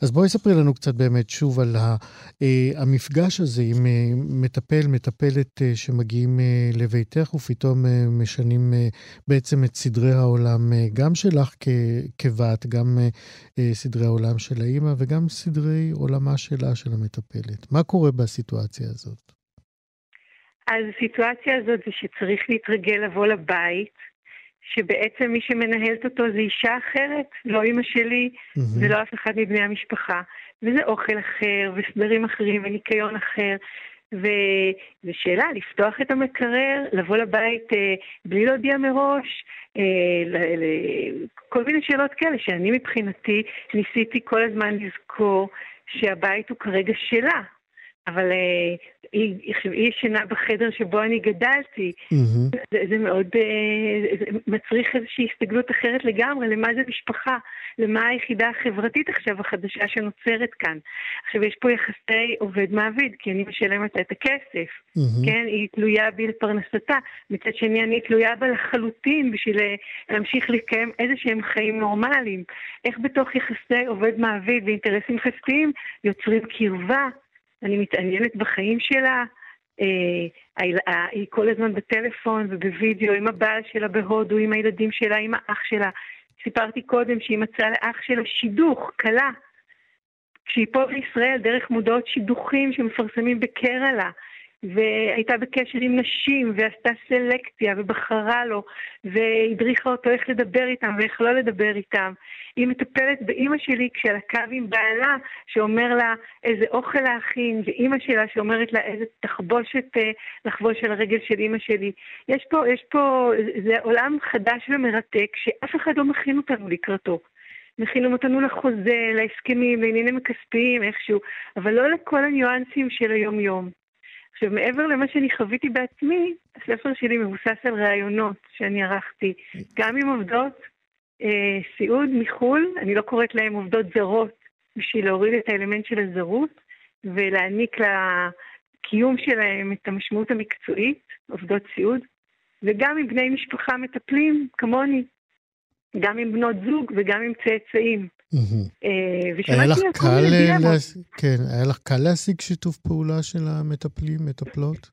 [SPEAKER 3] אז בואי ספרי לנו קצת באמת שוב על ה, אה, המפגש הזה עם אה, מטפל, מטפלת אה, שמגיעים אה, לביתך, ופתאום אה, משנים אה, בעצם את סדרי העולם, אה, גם שלך כ, כבת, גם אה, אה, סדרי העולם של האימא, וגם סדרי עולמה שלה, של המטפלת. מה קורה בסיטואציה הזאת?
[SPEAKER 6] אז הסיטואציה הזאת זה שצריך להתרגל לבוא לבית, שבעצם מי שמנהלת אותו זה אישה אחרת, לא אימא שלי mm-hmm. ולא אף אחד מבני המשפחה. וזה אוכל אחר, וסדרים אחרים, וניקיון אחר. וזו שאלה, לפתוח את המקרר, לבוא לבית אה, בלי להודיע מראש, אה, ל- ל- כל מיני שאלות כאלה שאני מבחינתי ניסיתי כל הזמן לזכור שהבית הוא כרגע שלה, אבל אה, היא, היא ישנה בחדר שבו אני גדלתי. Mm-hmm. זה, זה מאוד, אה, זה מצריך איזושהי הסתגלות אחרת לגמרי, למה זה משפחה, למה היחידה החברתית עכשיו החדשה שנוצרת כאן. עכשיו, יש פה יחסי עובד-מעביד, כי אני משלמת את הכסף, mm-hmm. כן? היא תלויה בי לפרנסתה. מצד שני, אני תלויה בה לחלוטין בשביל אה, להמשיך לקיים איזה שהם חיים נורמליים. איך בתוך יחסי עובד-מעביד ואינטרסים כספיים יוצרים קרבה אני מתעניינת בחיים שלה. אה, היא כל הזמן בטלפון ובווידאו עם הבעל שלה בהודו, עם הילדים שלה, עם האח שלה. סיפרתי קודם שהיא מצאה לאח שלה שידוך, כלה. כשהיא פה בישראל, דרך מודעות שידוכים שמפרסמים בקרלה. והייתה בקשר עם נשים, ועשתה סלקציה, ובחרה לו, והדריכה אותו איך לדבר איתם ואיך לא לדבר איתם. היא מטפלת באימא שלי כשעל הקו עם בעלה, שאומר לה איזה אוכל להכין, ואימא שלה שאומרת לה איזה תחבושת אה, לחבוש על הרגל של אימא שלי. יש פה, יש פה, זה עולם חדש ומרתק, שאף אחד לא מכין אותנו לקראתו. מכינים אותנו לחוזה, להסכמים, לעניינים הכספיים, איכשהו, אבל לא לכל הניואנסים של היום-יום. עכשיו, מעבר למה שאני חוויתי בעצמי, הספר שלי מבוסס על ראיונות שאני ערכתי, גם עם עובדות אה, סיעוד מחו"ל, אני לא קוראת להן עובדות זרות, בשביל להוריד את האלמנט של הזרות ולהעניק לקיום שלהם את המשמעות המקצועית, עובדות סיעוד, וגם עם בני משפחה מטפלים, כמוני, גם עם בנות זוג וגם עם צאצאים.
[SPEAKER 3] אה, ושמעתי על כל מיני דילמות. כן, היה לך קל להשיג שיתוף פעולה של המטפלים, מטפלות?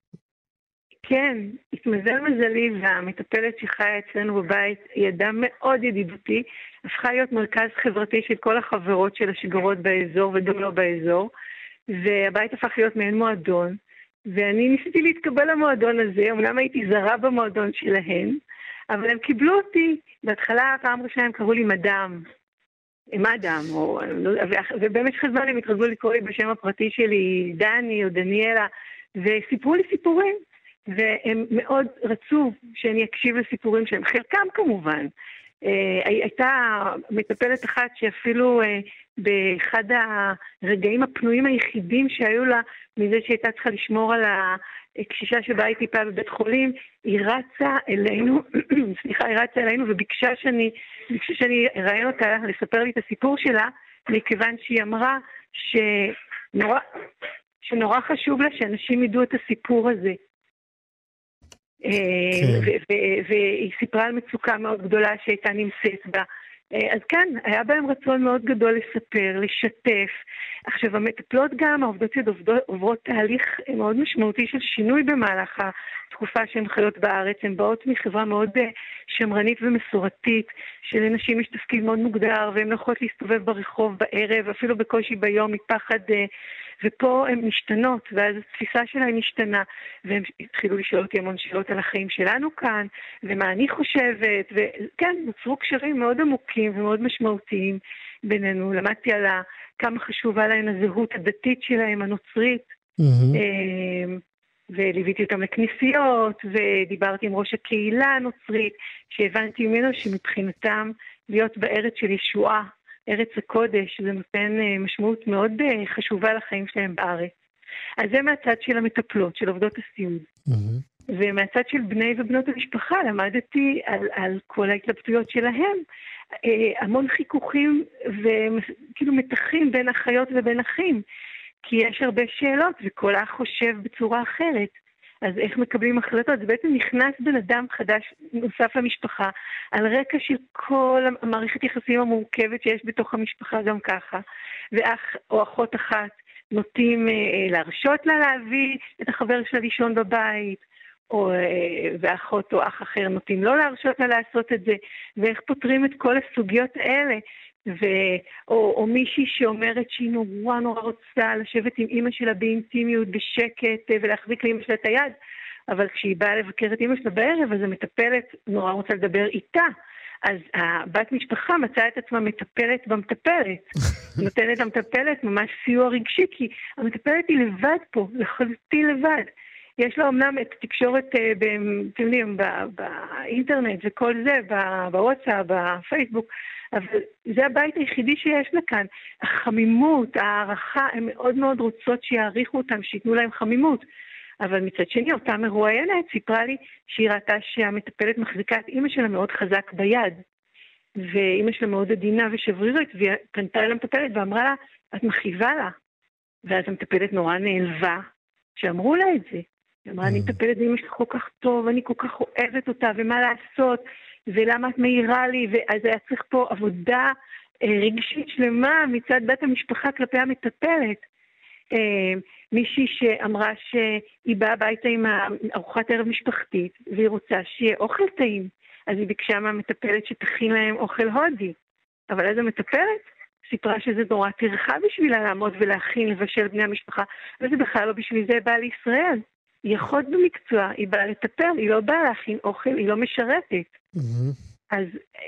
[SPEAKER 6] כן, התמזל מזלי והמטפלת שחיה אצלנו בבית היא אדם מאוד ידידותי, הפכה להיות מרכז חברתי של כל החברות של השגרות באזור וגם לא באזור, והבית הפך להיות מעין מועדון, ואני ניסיתי להתקבל למועדון הזה, אמנם הייתי זרה במועדון שלהן, אבל הם קיבלו אותי. בהתחלה, פעם ראשונה הם קראו לי מדאם. מאדם, או, לא, ובמשך הזמן הם התרגלו לקרוא לי בשם הפרטי שלי, דני או דניאלה, וסיפרו לי סיפורים. והם מאוד רצו שאני אקשיב לסיפורים שלהם, חלקם כמובן. אה, הייתה מטפלת אחת שאפילו אה, באחד הרגעים הפנויים היחידים שהיו לה מזה שהייתה צריכה לשמור על הקשישה שבאה היא טיפה בבית חולים, היא רצה אלינו, סליחה, היא רצה אלינו וביקשה שאני, ביקשה שאני אראיין אותה לספר לי את הסיפור שלה, מכיוון שהיא אמרה שנורא, שנורא חשוב לה שאנשים ידעו את הסיפור הזה. כן. והיא סיפרה על מצוקה מאוד גדולה שהייתה נמצאת בה. אה, אז כן, היה בהם רצון מאוד גדול לספר, לשתף. עכשיו, המטפלות גם, העובדות שעובדות עוברות תהליך מאוד משמעותי של שינוי במהלך התקופה שהן חיות בארץ. הן באות מחברה מאוד אה, שמרנית ומסורתית, שלנשים יש תפקיד מאוד מוגדר, והן לא יכולות להסתובב ברחוב בערב, אפילו בקושי ביום, מפחד אה, ופה הן משתנות, ואז התפיסה שלהן השתנה, והם התחילו לשאול אותי המון שאלות על החיים שלנו כאן, ומה אני חושבת, וכן, נוצרו קשרים מאוד עמוקים ומאוד משמעותיים בינינו. למדתי על כמה חשובה להן הזהות הדתית שלהם, הנוצרית. Mm-hmm. וליוויתי אותם לכנסיות, ודיברתי עם ראש הקהילה הנוצרית, שהבנתי ממנו שמבחינתם להיות בארץ של ישועה ארץ הקודש, זה נותן אה, משמעות מאוד אה, חשובה לחיים שלהם בארץ. אז זה מהצד של המטפלות, של עובדות הסיעוד. Mm-hmm. ומהצד של בני ובנות המשפחה למדתי על, על כל ההתלבטויות שלהם. אה, המון חיכוכים וכאילו מתחים בין אחיות ובין אחים, כי יש הרבה שאלות וכל אח חושב בצורה אחרת. אז איך מקבלים החלטות? זה בעצם נכנס בן אדם חדש נוסף למשפחה, על רקע של כל המערכת יחסים המורכבת שיש בתוך המשפחה גם ככה, ואח או אחות אחת נוטים אה, להרשות לה להביא את החבר שלה לישון בבית, או, אה, ואחות או אח אחר נוטים לא להרשות לה לעשות את זה, ואיך פותרים את כל הסוגיות האלה. ו... או, או מישהי שאומרת שהיא נורא נורא רוצה לשבת עם אימא שלה באינטימיות, בשקט, אה, ולהחזיק לאימא שלה את היד, אבל כשהיא באה לבקר את אימא שלה בערב, אז המטפלת נורא רוצה לדבר איתה. אז הבת משפחה מצאה את עצמה מטפלת במטפלת. נותנת למטפלת ממש סיוע רגשי, כי המטפלת היא לבד פה, לחלוטין לבד. יש לה אמנם את התקשורת, אה, אתם יודעים, באינטרנט וכל זה, בוואטסאפ, בפייסבוק, אבל זה הבית היחידי שיש לה כאן. החמימות, ההערכה, הן מאוד מאוד רוצות שיעריכו אותם, שייתנו להם חמימות. אבל מצד שני, אותה מרואיינת סיפרה לי שהיא ראתה שהמטפלת מחזיקה את אימא שלה מאוד חזק ביד. ואימא שלה מאוד עדינה ושברירית, והיא פנתה אל המטפלת ואמרה לה, את מכאיבה לה. ואז המטפלת נורא נעלבה, שאמרו לה את זה. היא אמרה, אני. מטפלת באמא שלי כל כך טוב, אני כל כך אוהבת אותה, ומה לעשות, ולמה את מעירה לי, ואז היה צריך פה עבודה אה, רגשית שלמה מצד בית המשפחה כלפי המטפלת. אה, מישהי שאמרה שהיא באה הביתה עם ארוחת ערב משפחתית, והיא רוצה שיהיה אוכל טעים, אז היא ביקשה מהמטפלת שתכין להם אוכל הודי. אבל אז המטפלת סיפרה שזה נורא טרחה בשבילה לעמוד ולהכין, לבשל בני המשפחה, וזה בכלל לא בשביל זה באה לישראל. היא אחות במקצוע, היא באה לטפל, היא לא באה להכין אוכל, היא לא משרתת. Mm-hmm. אז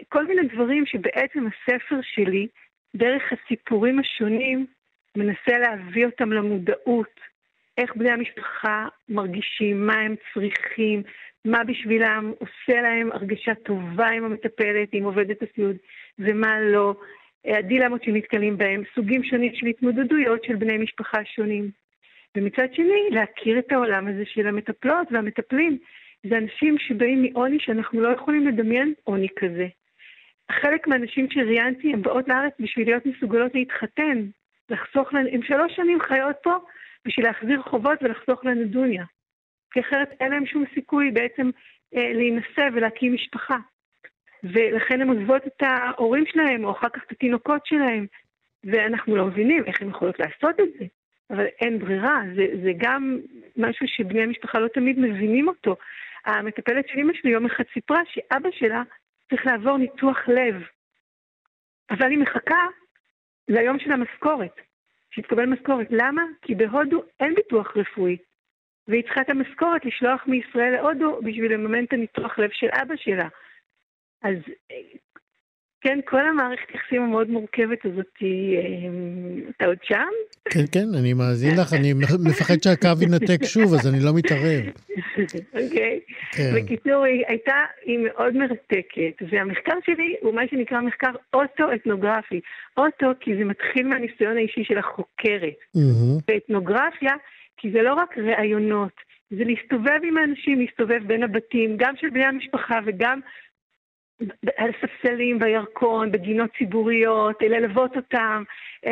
[SPEAKER 6] כל מיני דברים שבעצם הספר שלי, דרך הסיפורים השונים, מנסה להביא אותם למודעות, איך בני המשפחה מרגישים, מה הם צריכים, מה בשבילם עושה להם הרגשה טובה עם המטפלת, עם עובדת הסיעוד, ומה לא, הדילמות שנתקלים בהם, סוגים שונים של התמודדויות של בני משפחה שונים. ומצד שני, להכיר את העולם הזה של המטפלות והמטפלים. זה אנשים שבאים מעוני שאנחנו לא יכולים לדמיין עוני כזה. חלק מהנשים שראיינתי, הן באות לארץ בשביל להיות מסוגלות להתחתן, לחסוך לנו, הן שלוש שנים חיות פה בשביל להחזיר חובות ולחסוך לנו דוניה. כי אחרת אין להם שום סיכוי בעצם אה, להינשא ולהקים משפחה. ולכן הן עוזבות את ההורים שלהם, או אחר כך את התינוקות שלהם, ואנחנו לא מבינים איך הן יכולות לעשות את זה. אבל אין ברירה, זה, זה גם משהו שבני המשפחה לא תמיד מבינים אותו. המטפלת של אמא שלי יום אחד סיפרה שאבא שלה צריך לעבור ניתוח לב. אבל היא מחכה ליום של המשכורת, שתקבל משכורת. למה? כי בהודו אין ביטוח רפואי. והיא צריכה את המשכורת לשלוח מישראל להודו בשביל לממן את הניתוח לב של אבא שלה. אז כן, כל המערכת יחסים המאוד מורכבת הזאת, אה, אתה עוד שם?
[SPEAKER 3] כן, כן, אני מאזין לך, אני מפחד שהקו ינתק שוב, אז אני לא מתערב.
[SPEAKER 6] אוקיי. כן. בקיצור, היא הייתה, היא מאוד מרתקת, והמחקר שלי הוא מה שנקרא מחקר אוטו-אתנוגרפי. אוטו, כי זה מתחיל מהניסיון האישי של החוקרת. ואתנוגרפיה, כי זה לא רק ראיונות, זה להסתובב עם האנשים, להסתובב בין הבתים, גם של בני המשפחה וגם על ספסלים בירקון, בגינות ציבוריות, ללוות אותם. אה,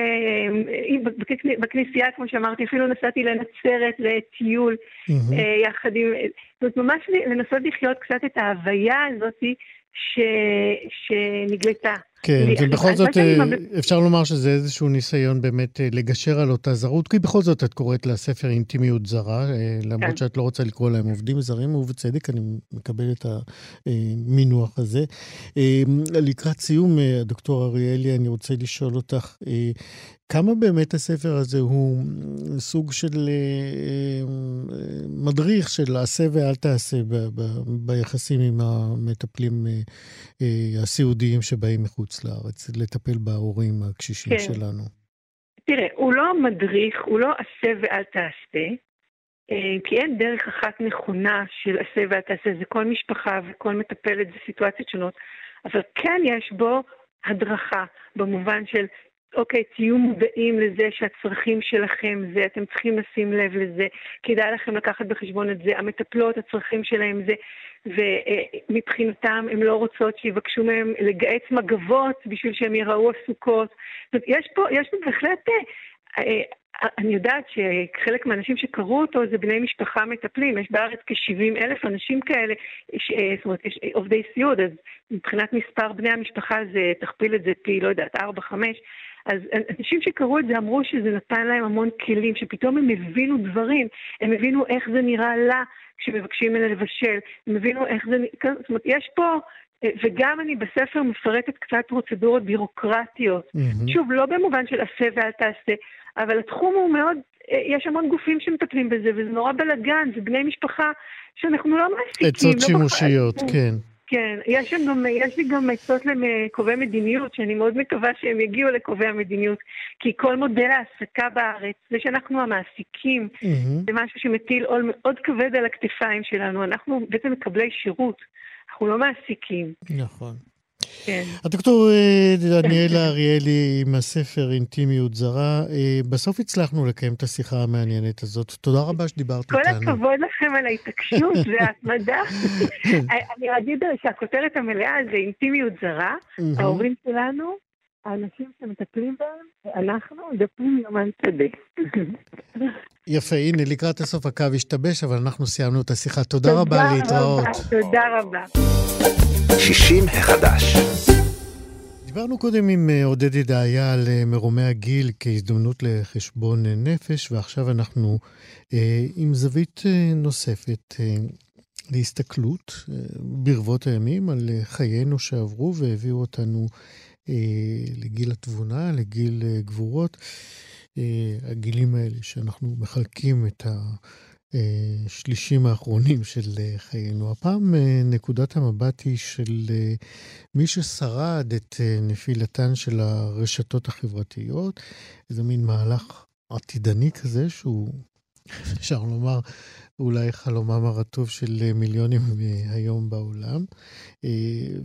[SPEAKER 6] בכנסייה, כמו שאמרתי, אפילו נסעתי לנצרת לטיול אה, יחד עם... זאת אומרת, ממש לנסות לחיות קצת את ההוויה הזאת ש... שנגלתה.
[SPEAKER 3] כן, ובכל זאת אה, אפשר לומר שזה איזשהו ניסיון באמת אה, לגשר על אותה זרות, כי בכל זאת את קוראת לספר אינטימיות זרה, אה, למרות כן. שאת לא רוצה לקרוא להם עובדים זרים, ובצדק אני מקבל את המינוח הזה. לקראת סיום, דוקטור אריאלי, אני רוצה לשאול אותך, כמה באמת הספר הזה הוא סוג של מדריך של עשה ואל תעשה ביחסים עם המטפלים הסיעודיים שבאים מחוץ לארץ, לטפל בהורים הקשישים כן. שלנו?
[SPEAKER 6] תראה, הוא לא מדריך, הוא לא עשה ואל תעשה, כי אין דרך אחת נכונה של עשה ואל תעשה, זה כל משפחה וכל מטפלת, זה סיטואציות שונות, אבל כן יש בו הדרכה, במובן של אוקיי, תהיו מודעים לזה שהצרכים שלכם זה, אתם צריכים לשים לב לזה, כדאי לכם לקחת בחשבון את זה, המטפלות, הצרכים שלהם זה, ומבחינתם הן לא רוצות שיבקשו מהם לגהץ מגבות בשביל שהם ייראו עסוקות. זאת אומרת, יש פה, יש פה בהחלט... אה, אה, אני יודעת שחלק מהאנשים שקראו אותו זה בני משפחה מטפלים, יש בארץ כ-70 אלף אנשים כאלה, אה, זאת אומרת, יש עובדי סיעוד, אז מבחינת מספר בני המשפחה זה, תכפיל את זה פי, לא יודעת, 4-5, אז אנשים שקראו את זה אמרו שזה נתן להם המון כלים, שפתאום הם הבינו דברים, הם הבינו איך זה נראה לה כשמבקשים ממנה לבשל, הם הבינו איך זה נראה, זאת אומרת, יש פה... וגם אני בספר מפרטת קצת פרוצדורות בירוקרטיות. Mm-hmm. שוב, לא במובן של עשה ואל תעשה, אבל התחום הוא מאוד, יש המון גופים שמטפלים בזה, וזה נורא בלאגן, זה בני משפחה שאנחנו לא מעסיקים.
[SPEAKER 3] עצות לא שימושיות, בח... כן.
[SPEAKER 6] כן, יש, גם, יש לי גם עצות לקובעי מדיניות, שאני מאוד מקווה שהם יגיעו לקובעי המדיניות, כי כל מודל ההעסקה בארץ, זה שאנחנו המעסיקים, mm-hmm. זה משהו שמטיל עול מאוד כבד על הכתפיים שלנו. אנחנו בעצם מקבלי שירות, אנחנו לא מעסיקים.
[SPEAKER 3] נכון. כן. הדוקטור אה, דניאלה אריאלי עם הספר אינטימיות זרה, אה, בסוף הצלחנו לקיים את השיחה המעניינת הזאת. תודה רבה שדיברת
[SPEAKER 6] איתנו. כל הכבוד לכם על ההתעקשות וההתמדה. אני אגיד שהכותרת המלאה זה אינטימיות זרה, ההורים שלנו, האנשים שמטפלים בהם, אנחנו דפים יומן שדה.
[SPEAKER 3] יפה, הנה, לקראת הסוף הקו השתבש, אבל אנחנו סיימנו את השיחה. תודה רבה, להתראות.
[SPEAKER 6] תודה רבה.
[SPEAKER 2] 60 החדש.
[SPEAKER 3] דיברנו קודם עם אה, עודד ידעיה על אה, מרומי הגיל כהזדמנות לחשבון אה, נפש, ועכשיו אנחנו אה, עם זווית נוספת אה, להסתכלות אה, ברבות הימים על חיינו שעברו והביאו אותנו אה, לגיל התבונה, לגיל אה, גבורות. אה, הגילים האלה שאנחנו מחלקים את השלישים האחרונים של אה, חיינו. הפעם אה, נקודת המבט היא של מי ששרד את נפילתן של הרשתות החברתיות, איזה מין מהלך עתידני כזה שהוא, אפשר לומר, אולי חלומם הרטוב של מיליונים היום בעולם.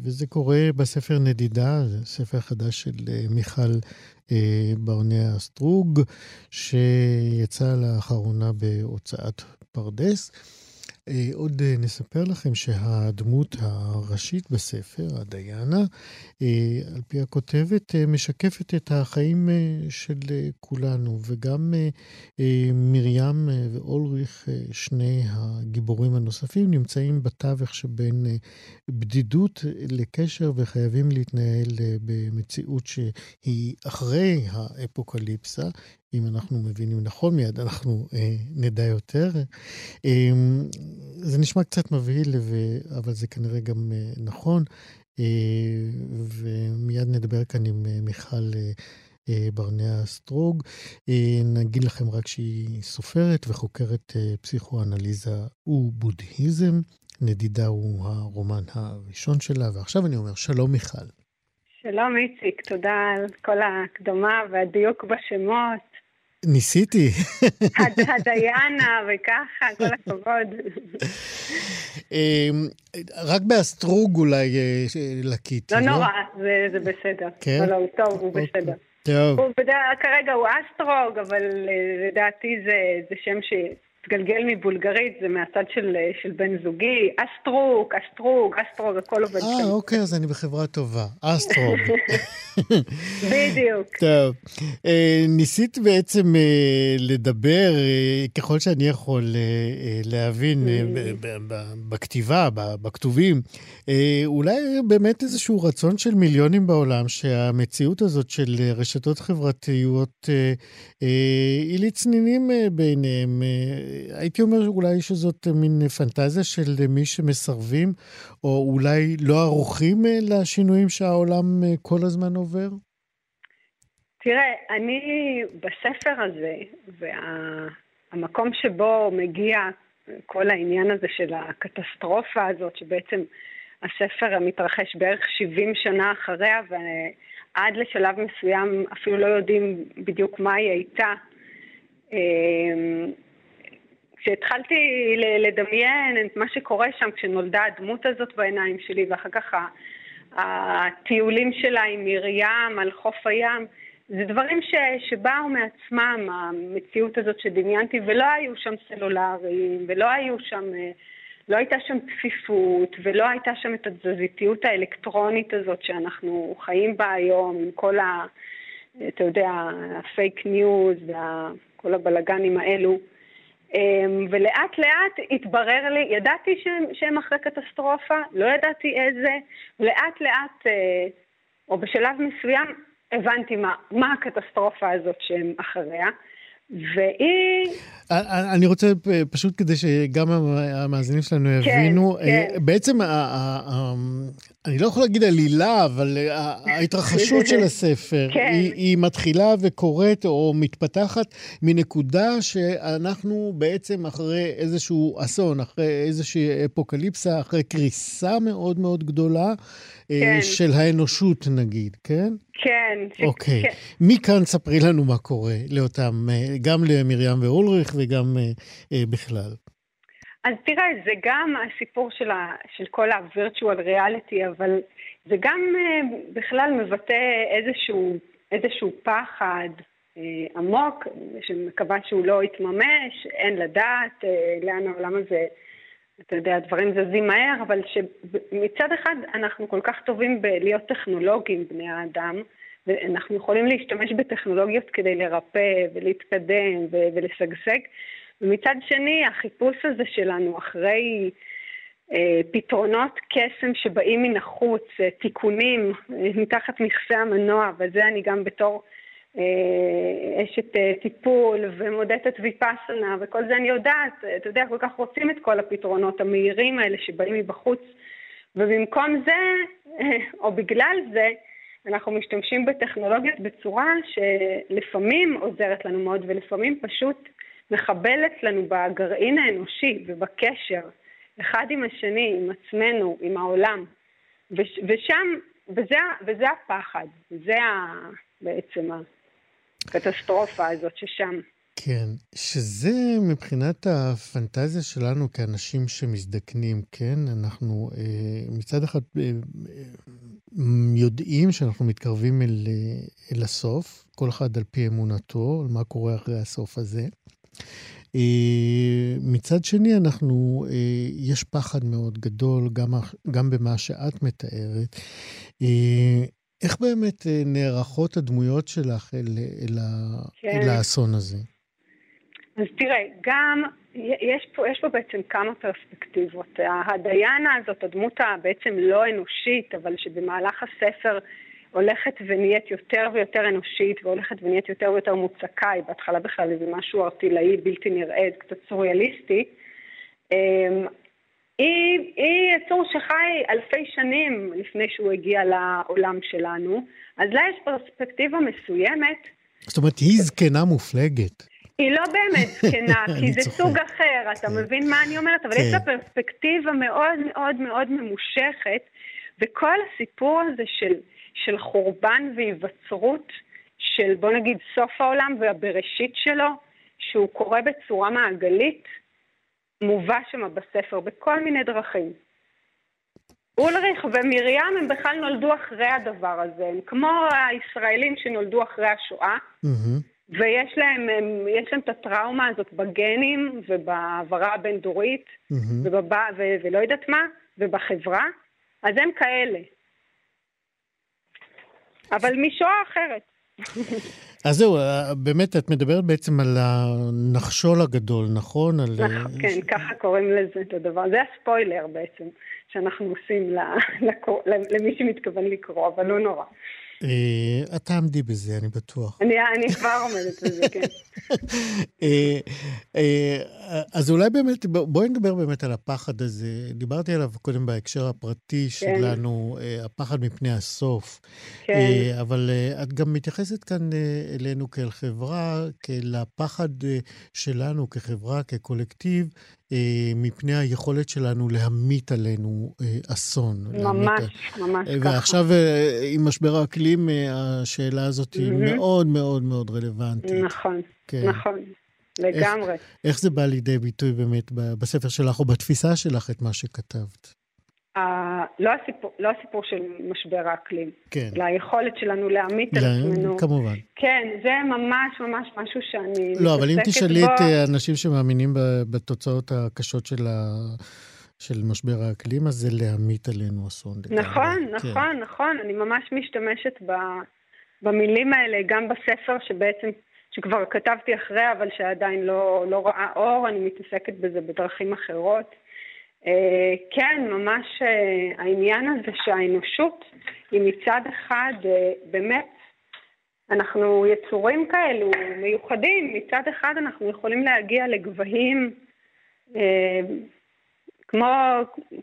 [SPEAKER 3] וזה קורה בספר נדידה, ספר חדש של מיכל אה, ברנע אסטרוג, שיצא לאחרונה בהוצאת פרדס. אה, עוד אה, נספר לכם שהדמות הראשית בספר, הדיינה, אה, על פי הכותבת, משקפת את החיים של כולנו, וגם מרים ואולריך, שני הגיבורים הנוספים, נמצאים בתווך שבין בדידות לקשר וחייבים להתנהל במציאות שהיא אחרי האפוקליפסה, אם אנחנו מבינים נכון מיד, אנחנו אה, נדע יותר. אה, זה נשמע קצת מבהיל, ו... אבל זה כנראה גם אה, נכון. אה, ומיד נדבר כאן עם אה, מיכל אה, אה, ברנע סטרוג. אה, נגיד לכם רק שהיא סופרת וחוקרת אה, פסיכואנליזה ובודהיזם. נדידה הוא הרומן הראשון שלה, ועכשיו אני אומר, שלום מיכל.
[SPEAKER 7] שלום איציק, תודה על כל ההקדמה והדיוק בשמות.
[SPEAKER 3] ניסיתי.
[SPEAKER 7] הדיינה וככה, כל הכבוד.
[SPEAKER 3] אמ, רק באסטרוג אולי אה, לקיתי,
[SPEAKER 7] לא? לא נורא, זה בסדר. כן? לא, לא, טוב, הוא אוקיי. בסדר. טוב. כרגע הוא אסטרוג, אבל אה, לדעתי זה שם ש... מתגלגל מבולגרית, זה מהצד של, של בן זוגי, אסטרוק, אסטרוג, אסטרוג, הכל עובד
[SPEAKER 3] שם. אה, אוקיי, אז אני בחברה טובה. אסטרוג.
[SPEAKER 7] בדיוק.
[SPEAKER 3] טוב. אה, ניסית בעצם אה, לדבר, אה, ככל שאני יכול להבין, בכתיבה, בכתובים, אולי באמת איזשהו רצון של מיליונים בעולם, שהמציאות הזאת של רשתות חברתיות היא לצנינים בעיניהם. הייתי אומר אולי שזאת מין פנטזיה של מי שמסרבים, או אולי לא ערוכים לשינויים שהעולם כל הזמן עובר?
[SPEAKER 7] תראה, אני בספר הזה, והמקום וה, שבו מגיע כל העניין הזה של הקטסטרופה הזאת, שבעצם הספר מתרחש בערך 70 שנה אחריה, ועד לשלב מסוים אפילו לא יודעים בדיוק מה היא הייתה. כשהתחלתי לדמיין את מה שקורה שם, כשנולדה הדמות הזאת בעיניים שלי, ואחר כך הטיולים שלה עם מרים על חוף הים, זה דברים ש, שבאו מעצמם, המציאות הזאת שדמיינתי, ולא היו שם סלולריים, ולא היו שם, לא הייתה שם צפיפות, ולא הייתה שם את התזזיתיות האלקטרונית הזאת שאנחנו חיים בה היום, עם כל ה... אתה יודע, הפייק ניוז וכל הבלגנים האלו. אמ, ולאט לאט התברר לי, ידעתי שהם, שהם אחרי קטסטרופה, לא ידעתי איזה, ולאט לאט, אה, או בשלב מסוים, הבנתי מה, מה הקטסטרופה הזאת שהם אחריה. והיא...
[SPEAKER 3] אני רוצה פשוט כדי שגם המאזינים שלנו כן, יבינו, כן, כן. בעצם אני לא יכול להגיד עלילה, אבל ההתרחשות של הספר, כן. היא, היא מתחילה וקורית או מתפתחת מנקודה שאנחנו בעצם אחרי איזשהו אסון, אחרי איזושהי אפוקליפסה, אחרי קריסה מאוד מאוד גדולה אה, כן. של האנושות נגיד, כן?
[SPEAKER 7] כן.
[SPEAKER 3] אוקיי. כן. מכאן ספרי לנו מה קורה לאותם, אה, גם למרים ואולריך וגם אה, בכלל.
[SPEAKER 7] אז תראה, זה גם הסיפור של, ה, של כל ה-virtual reality, אבל זה גם בכלל מבטא איזשהו, איזשהו פחד uh, עמוק, שמקווה שהוא לא יתממש, אין לדעת uh, לאן העולם הזה, אתה יודע, הדברים זזים מהר, אבל שמצד אחד אנחנו כל כך טובים בלהיות טכנולוגים, בני האדם, ואנחנו יכולים להשתמש בטכנולוגיות כדי לרפא ולהתקדם ולשגשג. ומצד שני, החיפוש הזה שלנו אחרי אה, פתרונות קסם שבאים מן החוץ, אה, תיקונים אה, מתחת מכסה המנוע, וזה אני גם בתור אשת אה, טיפול ומודדת ויפאסנה וכל זה אני יודעת, אתה יודע, כל כך רוצים את כל הפתרונות המהירים האלה שבאים מבחוץ, ובמקום זה, אה, או בגלל זה, אנחנו משתמשים בטכנולוגיות בצורה שלפעמים עוזרת לנו מאוד ולפעמים פשוט מחבלת לנו בגרעין האנושי ובקשר אחד עם השני, עם עצמנו, עם העולם. וש, ושם, וזה, וזה הפחד, זה ה, בעצם הקטסטרופה הזאת ששם.
[SPEAKER 3] כן, שזה מבחינת הפנטזיה שלנו כאנשים שמזדקנים, כן? אנחנו אה, מצד אחד אה, יודעים שאנחנו מתקרבים אל, אה, אל הסוף, כל אחד על פי אמונתו, על מה קורה אחרי הסוף הזה. מצד שני, אנחנו, יש פחד מאוד גדול, גם, גם במה שאת מתארת. איך באמת נערכות הדמויות שלך אל, אל, כן. אל האסון הזה?
[SPEAKER 7] אז תראה, גם יש פה, יש פה בעצם כמה פרספקטיבות. הדיינה הזאת, הדמות הבעצם לא אנושית, אבל שבמהלך הספר הולכת ונהיית יותר ויותר אנושית והולכת ונהיית יותר ויותר מוצקה, היא בהתחלה בכלל איזה משהו ארטילאי בלתי נראה, קצת סוריאליסטי. היא, היא יצור שחי אלפי שנים לפני שהוא הגיע לעולם שלנו, אז לה יש פרספקטיבה מסוימת.
[SPEAKER 3] זאת אומרת, היא זקנה מופלגת.
[SPEAKER 7] היא לא באמת זקנה, כי זה סוג אחר, אתה כן. מבין מה אני אומרת? אבל יש לה כן. פרספקטיבה מאוד מאוד מאוד ממושכת, וכל הסיפור הזה של, של חורבן והיווצרות של בוא נגיד סוף העולם והבראשית שלו, שהוא קורה בצורה מעגלית, מובא שם בספר בכל מיני דרכים. אולריך ומרים הם בכלל נולדו אחרי הדבר הזה, הם כמו הישראלים שנולדו אחרי השואה. Mm-hmm. ויש להם, יש להם את הטראומה הזאת בגנים ובהעברה הבין-דורית, mm-hmm. ובבא, ו, ולא יודעת מה, ובחברה, אז הם כאלה. אבל משואה אחרת.
[SPEAKER 3] אז זהו, באמת, את מדברת בעצם על הנחשול הגדול, נכון? על...
[SPEAKER 7] נכון, כן, ככה קוראים לזה את הדבר. זה הספוילר בעצם, שאנחנו עושים למי שמתכוון לקרוא, אבל לא נורא.
[SPEAKER 3] אה, את תעמדי בזה, אני בטוח.
[SPEAKER 7] אני כבר עומדת בזה, כן.
[SPEAKER 3] אה, אה, אז אולי באמת, בואי נדבר באמת על הפחד הזה. דיברתי עליו קודם בהקשר הפרטי כן. שלנו, הפחד מפני הסוף. כן. אבל את גם מתייחסת כאן אלינו כאל חברה, כאל הפחד שלנו כחברה, כקולקטיב, מפני היכולת שלנו להמיט עלינו אה, אסון.
[SPEAKER 7] ממש, ממש
[SPEAKER 3] ככה. ועכשיו אה, עם משבר האקלים, השאלה הזאת היא mm-hmm. מאוד מאוד מאוד רלוונטית.
[SPEAKER 7] נכון, כן. נכון. לגמרי. איך,
[SPEAKER 3] איך זה בא לידי ביטוי באמת בספר שלך או בתפיסה שלך את מה שכתבת?
[SPEAKER 7] לא, הסיפור, לא הסיפור של משבר האקלים, כן. אלא היכולת שלנו להעמיד על עצמנו.
[SPEAKER 3] כמובן.
[SPEAKER 7] כן, זה ממש ממש משהו שאני לא, מתעסקת
[SPEAKER 3] בו. לא, אבל אם תשאלי את אה, אנשים שמאמינים בתוצאות הקשות של, ה... של משבר האקלים, אז זה להעמיד עלינו אסון.
[SPEAKER 7] נכון, כן. נכון, נכון. אני ממש משתמשת ב... במילים האלה, גם בספר שבעצם, שכבר כתבתי אחרי, אבל שעדיין לא, לא ראה אור, אני מתעסקת בזה בדרכים אחרות. אה, כן, ממש אה, העניין הזה שהאנושות היא מצד אחד אה, באמת, אנחנו יצורים כאלו מיוחדים, מצד אחד אנחנו יכולים להגיע לגבהים כמו,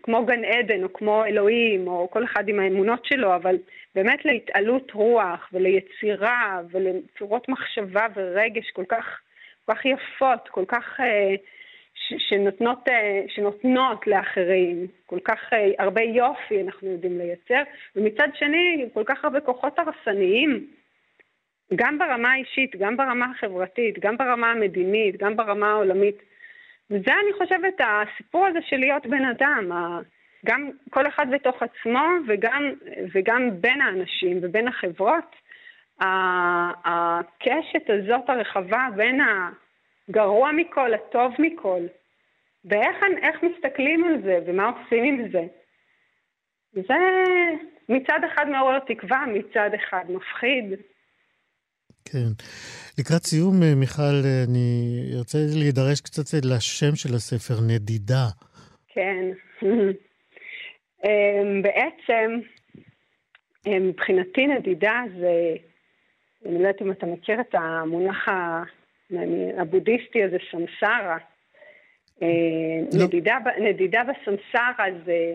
[SPEAKER 7] כמו גן עדן או כמו אלוהים או כל אחד עם האמונות שלו, אבל באמת להתעלות רוח וליצירה ולצורות מחשבה ורגש כל כך, כל כך יפות, כל כך... אה, שנותנות, אה, שנותנות לאחרים, כל כך אה, הרבה יופי אנחנו יודעים לייצר, ומצד שני כל כך הרבה כוחות הרסניים, גם ברמה האישית, גם ברמה החברתית, גם ברמה המדינית, גם ברמה העולמית. וזה אני חושבת הסיפור הזה של להיות בן אדם, גם כל אחד בתוך עצמו וגם, וגם בין האנשים ובין החברות, הקשת הזאת הרחבה בין ה... גרוע מכל, הטוב מכל. ואיך מסתכלים על זה ומה עושים עם זה. זה מצד אחד מעורר תקווה, מצד אחד מפחיד.
[SPEAKER 3] כן. לקראת סיום, אה, מיכל, אה, אני רוצה להידרש קצת לשם של הספר, נדידה.
[SPEAKER 7] כן. אמ, בעצם, אמ, מבחינתי נדידה זה, אני לא יודעת אם אתה מכיר את המונח הבודהיסטי הזה, סמסרה. אה, לא. נדידה, נדידה בסמסרה זה,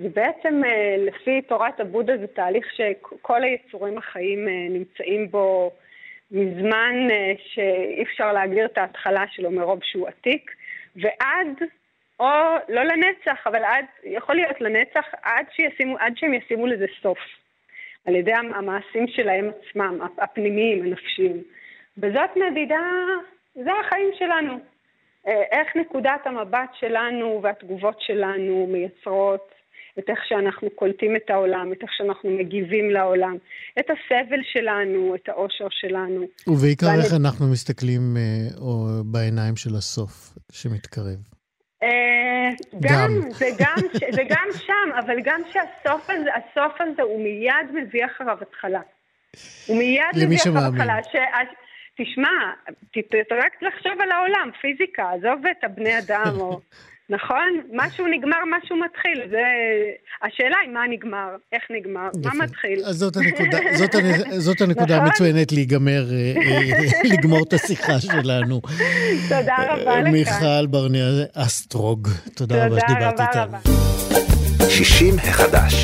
[SPEAKER 7] זה בעצם אה, לפי תורת הבודה זה תהליך שכל היצורים החיים אה, נמצאים בו מזמן שאי אפשר להגדיר את ההתחלה שלו מרוב שהוא עתיק, ועד, או לא לנצח, אבל עד, יכול להיות לנצח עד, שישימו, עד שהם ישימו לזה סוף, על ידי המעשים שלהם עצמם, הפנימיים, הנפשיים. וזאת נדידה, זה החיים שלנו. אה, איך נקודת המבט שלנו והתגובות שלנו מייצרות
[SPEAKER 6] את איך שאנחנו קולטים את העולם, את איך שאנחנו מגיבים לעולם, את הסבל שלנו, את האושר שלנו.
[SPEAKER 3] ובעיקר ואני... איך אנחנו מסתכלים אה, או בעיניים של הסוף שמתקרב.
[SPEAKER 6] אה, גם, זה גם, זה גם שם, אבל גם שהסוף הזה, הסוף הזה הוא מיד מביא אחריו התחלה. הוא מיד מביא אחריו התחלה. תשמע, רק לחשוב על העולם, פיזיקה, עזוב את הבני אדם, או... נכון? משהו נגמר, משהו מתחיל. זה... השאלה היא מה נגמר, איך נגמר, יפה. מה מתחיל.
[SPEAKER 3] אז זאת הנקודה, זאת, זאת הנקודה נכון? המצוינת להיגמר, אה, אה, לגמור את השיחה שלנו.
[SPEAKER 6] תודה רבה לך.
[SPEAKER 3] מיכל ברנע אסטרוג, תודה רבה שדיברת איתנו.
[SPEAKER 2] 60 החדש.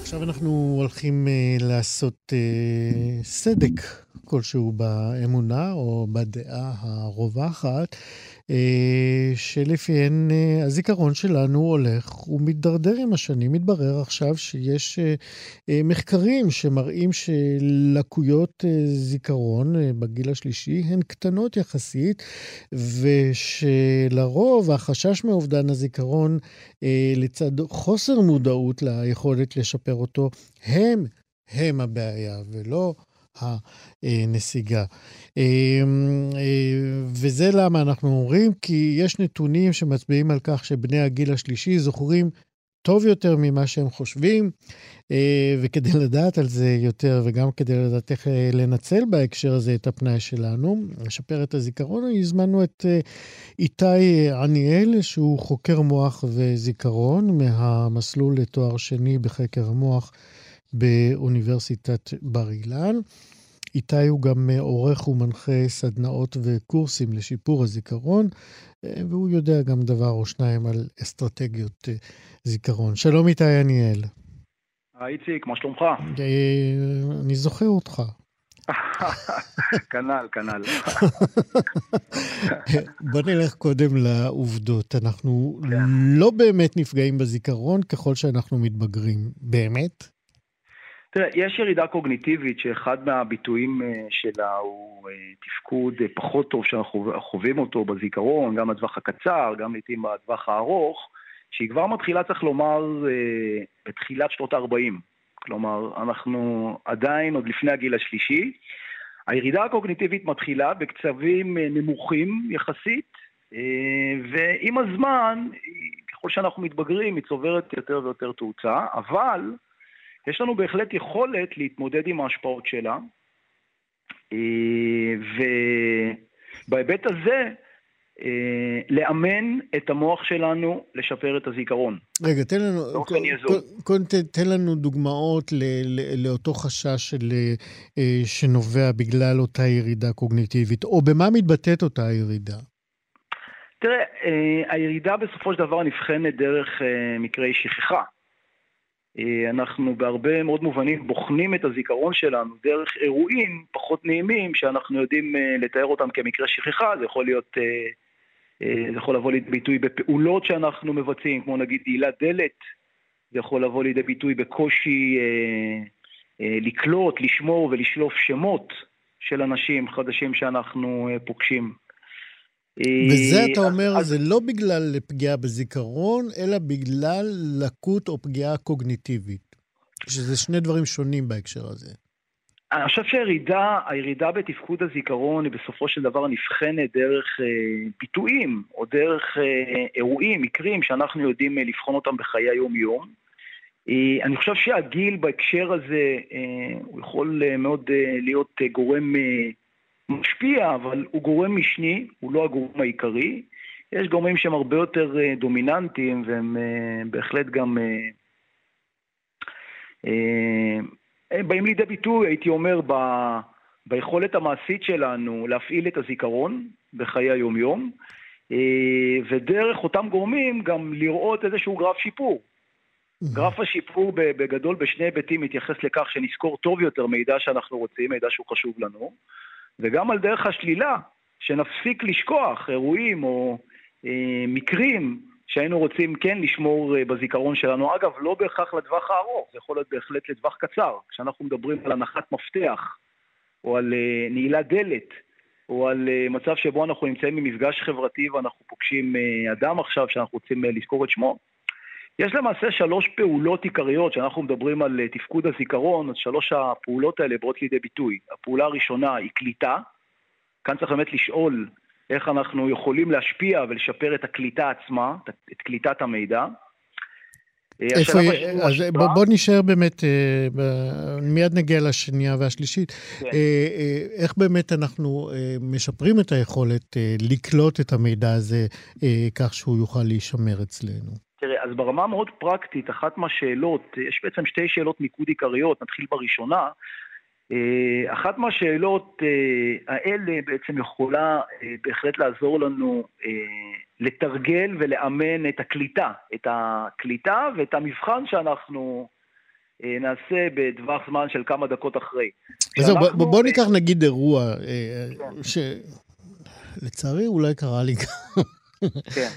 [SPEAKER 3] עכשיו אנחנו הולכים uh, לעשות uh, סדק כלשהו באמונה או בדעה הרווחת. אה, שלפיהן אה, הזיכרון שלנו הולך ומידרדר עם השנים. מתברר עכשיו שיש אה, מחקרים שמראים שלקויות זיכרון בגיל השלישי הן קטנות יחסית, ושלרוב החשש מאובדן הזיכרון לצד חוסר מודעות ליכולת לשפר אותו, הם, הם הבעיה, ולא הנסיגה. אמ, אה, וזה למה אנחנו אומרים, כי יש נתונים שמצביעים על כך שבני הגיל השלישי זוכרים טוב יותר ממה שהם חושבים, אה, וכדי לדעת על זה יותר, וגם כדי לדעת איך אה, לנצל בהקשר הזה את הפנאי שלנו, לשפר את הזיכרון, הזמנו את איתי עניאל, שהוא חוקר מוח וזיכרון מהמסלול לתואר שני בחקר המוח באוניברסיטת בר אילן. איתי הוא גם אה, עורך ומנחה סדנאות וקורסים לשיפור הזיכרון, אה, והוא יודע גם דבר או שניים על אסטרטגיות אה, זיכרון. שלום איתי עניאל.
[SPEAKER 8] היי איציק, מה שלומך?
[SPEAKER 3] אני זוכר אותך.
[SPEAKER 8] כנ"ל, כנ"ל.
[SPEAKER 3] בוא נלך קודם לעובדות. אנחנו כן. לא באמת נפגעים בזיכרון ככל שאנחנו מתבגרים. באמת?
[SPEAKER 8] תראה, יש ירידה קוגניטיבית שאחד מהביטויים אה, שלה הוא אה, תפקוד אה, פחות טוב שאנחנו חווים אותו בזיכרון, גם בטווח הקצר, גם לעיתים בטווח הארוך, שהיא כבר מתחילה, צריך לומר, בתחילת שנות ה-40. כלומר, אנחנו עדיין, עוד לפני הגיל השלישי. הירידה הקוגניטיבית מתחילה בקצבים נמוכים יחסית, ועם הזמן, ככל שאנחנו מתבגרים, היא צוברת יותר ויותר תאוצה, אבל יש לנו בהחלט יכולת להתמודד עם ההשפעות שלה, אה, ובהיבט הזה, אה, לאמן את המוח שלנו לשפר את הזיכרון.
[SPEAKER 3] רגע, תן לנו, קודם תן לנו דוגמאות ל, ל, לאותו חשש של, אה, שנובע בגלל אותה ירידה קוגניטיבית, או במה מתבטאת אותה הירידה?
[SPEAKER 8] תראה, הירידה בסופו של דבר נבחנת דרך מקרי שכחה. אה, אנחנו בהרבה מאוד מובנים בוחנים את הזיכרון שלנו דרך אירועים פחות נעימים שאנחנו יודעים אה, לתאר אותם כמקרה שכחה, זה יכול להיות, אה, זה יכול לבוא לידי ביטוי בפעולות שאנחנו מבצעים, כמו נגיד תהילת דלת, זה יכול לבוא לידי ביטוי בקושי לקלוט, לשמור ולשלוף שמות של אנשים חדשים שאנחנו פוגשים.
[SPEAKER 3] וזה אתה אומר, אז... זה לא בגלל פגיעה בזיכרון, אלא בגלל לקות או פגיעה קוגניטיבית. שזה שני דברים שונים בהקשר הזה.
[SPEAKER 8] אני חושב שהירידה, הירידה בתפקוד הזיכרון היא בסופו של דבר נבחנת דרך אה, ביטויים, או דרך אה, אירועים, מקרים שאנחנו יודעים אה, לבחון אותם בחיי היום-יום. אה, אני חושב שהגיל בהקשר הזה, אה, הוא יכול אה, מאוד אה, להיות אה, גורם אה, משפיע, אבל הוא גורם משני, הוא לא הגורם העיקרי. יש גורמים שהם הרבה יותר אה, דומיננטיים, והם אה, בהחלט גם... אה, הם באים לידי ביטוי, הייתי אומר, ב, ביכולת המעשית שלנו להפעיל את הזיכרון בחיי היומיום, ודרך אותם גורמים גם לראות איזשהו גרף שיפור. גרף השיפור בגדול בשני היבטים מתייחס לכך שנזכור טוב יותר מידע שאנחנו רוצים, מידע שהוא חשוב לנו, וגם על דרך השלילה, שנפסיק לשכוח אירועים או אה, מקרים שהיינו רוצים כן לשמור אה, בזיכרון שלנו. אגב, לא בהכרח לטווח הארוך, זה יכול להיות בהחלט לטווח קצר. כשאנחנו מדברים על הנחת מפתח, או על אה, נעילת דלת, או על אה, מצב שבו אנחנו נמצאים במפגש חברתי ואנחנו פוגשים אה, אדם עכשיו שאנחנו רוצים אה, לזכור את שמו, יש למעשה שלוש פעולות עיקריות, כשאנחנו מדברים על תפקוד הזיכרון, אז שלוש הפעולות האלה באות לידי ביטוי. הפעולה הראשונה היא קליטה, כאן צריך באמת לשאול איך אנחנו יכולים להשפיע ולשפר את הקליטה עצמה, את קליטת המידע.
[SPEAKER 3] אה, איפה, אז בוא, בוא נשאר באמת, אה, מיד נגיע לשנייה והשלישית. כן. אה, איך באמת אנחנו משפרים את היכולת לקלוט את המידע הזה כך שהוא יוכל להישמר אצלנו?
[SPEAKER 8] תראה, אז ברמה מאוד פרקטית, אחת מהשאלות, יש בעצם שתי שאלות מיקוד עיקריות, נתחיל בראשונה. אה, אחת מהשאלות אה, האלה בעצם יכולה אה, בהחלט לעזור לנו לתרגל ולאמן את הקליטה, את הקליטה ואת המבחן שאנחנו נעשה בטווח זמן של כמה דקות אחרי.
[SPEAKER 3] זהו, בוא, בוא ניקח נגיד אירוע, כן. שלצערי אולי קרה לי גם. כן.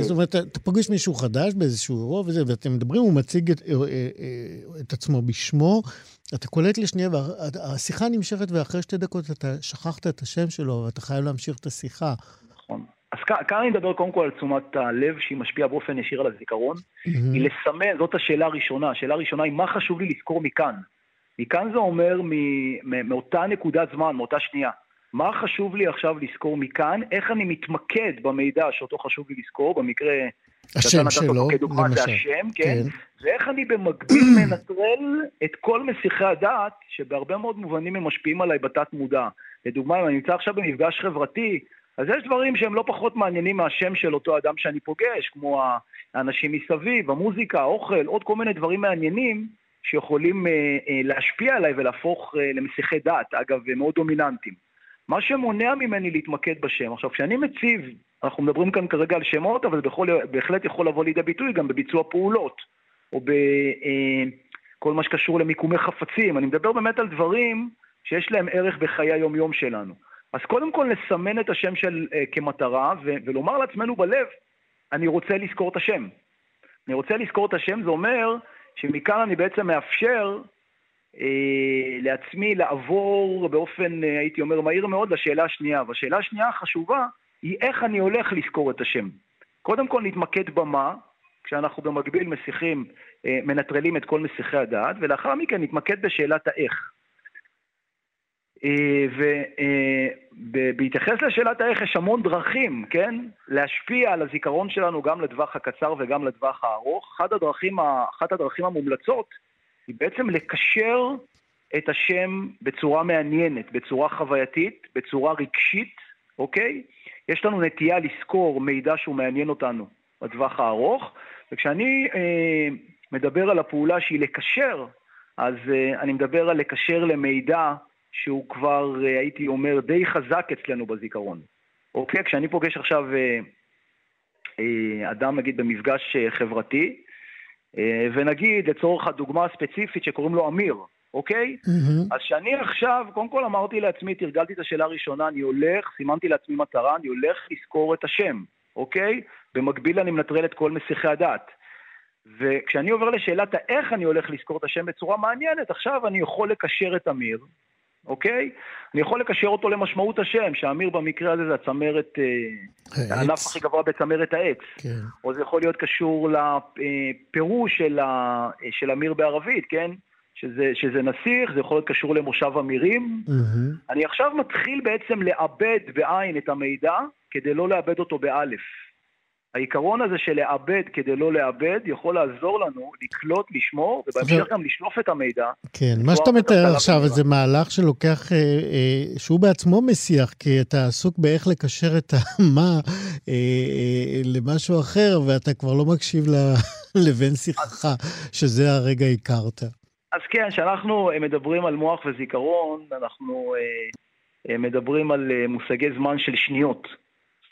[SPEAKER 3] זאת אומרת, אתה פוגש מישהו חדש באיזשהו אירוע וזה, ואתם מדברים, הוא מציג את, את עצמו בשמו, אתה קולט לשנייה, והשיחה נמשכת, ואחרי שתי דקות אתה שכחת את השם שלו, ואתה חייב להמשיך את השיחה.
[SPEAKER 8] נכון. אז כאן אני מדבר קודם כל על תשומת הלב, שהיא משפיעה באופן ישיר על הזיכרון. Mm-hmm. היא לסמן, זאת השאלה הראשונה. השאלה הראשונה היא מה חשוב לי לזכור מכאן. מכאן זה אומר מאותה נקודת זמן, מאותה שנייה. מה חשוב לי עכשיו לזכור מכאן? איך אני מתמקד במידע שאותו חשוב לי לזכור, במקרה
[SPEAKER 3] השם שלו,
[SPEAKER 8] כדוגמה למשל. זה השם, כן? כן. ואיך אני במקביל מנטרל את כל מסיחי הדעת, שבהרבה מאוד מובנים הם משפיעים עליי בתת מודע. לדוגמה, אם אני נמצא עכשיו במפגש חברתי, אז יש דברים שהם לא פחות מעניינים מהשם של אותו אדם שאני פוגש, כמו האנשים מסביב, המוזיקה, האוכל, עוד כל מיני דברים מעניינים שיכולים אה, אה, להשפיע עליי ולהפוך אה, למסיחי דעת, אגב, מאוד דומיננטיים. מה שמונע ממני להתמקד בשם. עכשיו, כשאני מציב, אנחנו מדברים כאן כרגע על שמות, אבל זה בהחלט יכול לבוא לידי ביטוי גם בביצוע פעולות, או בכל אה, מה שקשור למיקומי חפצים. אני מדבר באמת על דברים שיש להם ערך בחיי היום-יום שלנו. אז קודם כל לסמן את השם של, uh, כמטרה, ו- ולומר לעצמנו בלב, אני רוצה לזכור את השם. אני רוצה לזכור את השם, זה אומר שמכאן אני בעצם מאפשר לעצמי לעבור באופן, אה, הייתי אומר, מהיר מאוד לשאלה השנייה. והשאלה השנייה החשובה היא איך אני הולך לזכור את השם. קודם כל נתמקד במה, כשאנחנו במקביל מסיחים, אה, מנטרלים את כל מסיחי הדעת, ולאחר מכן נתמקד בשאלת האיך. ובהתייחס לשאלת האיך יש המון דרכים, כן? להשפיע על הזיכרון שלנו גם לטווח הקצר וגם לטווח הארוך. אחת הדרכים, אחת הדרכים המומלצות היא בעצם לקשר את השם בצורה מעניינת, בצורה חווייתית, בצורה רגשית, אוקיי? יש לנו נטייה לזכור מידע שהוא מעניין אותנו בטווח הארוך, וכשאני אה, מדבר על הפעולה שהיא לקשר, אז אה, אני מדבר על לקשר למידע שהוא כבר, אה, הייתי אומר, די חזק אצלנו בזיכרון. אוקיי? כשאני פוגש עכשיו אה, אה, אדם, נגיד, במפגש אה, חברתי, ונגיד, לצורך הדוגמה הספציפית שקוראים לו אמיר, אוקיי? Mm-hmm. אז שאני עכשיו, קודם כל אמרתי לעצמי, תרגלתי את השאלה הראשונה, אני הולך, סימנתי לעצמי מטרה, אני הולך לזכור את השם, אוקיי? במקביל אני מנטרל את כל מסיחי הדת. וכשאני עובר לשאלת האיך אני הולך לזכור את השם בצורה מעניינת, עכשיו אני יכול לקשר את אמיר, אוקיי? אני יכול לקשר אותו למשמעות השם, שאמיר במקרה הזה זה הצמרת, אה, הענף הכי גבוה בצמרת העץ. כן. או זה יכול להיות קשור לפירוש של, ה, של אמיר בערבית, כן? שזה, שזה נסיך, זה יכול להיות קשור למושב אמירים. Mm-hmm. אני עכשיו מתחיל בעצם לעבד בעין את המידע, כדי לא לאבד אותו באלף. העיקרון הזה של לאבד כדי לא לאבד יכול לעזור לנו לקלוט, לשמור, ובהמשך גם לשלוף את המידע.
[SPEAKER 3] כן, מה שאתה מתאר עכשיו זה מהלך שלוקח, אה, אה, שהוא בעצמו מסיח, כי אתה עסוק באיך לקשר את המה אה, למשהו אחר, ואתה כבר לא מקשיב לבן שיחך, שזה הרגע הכרת.
[SPEAKER 8] אז כן, כשאנחנו מדברים על מוח וזיכרון, אנחנו מדברים על מושגי זמן של שניות.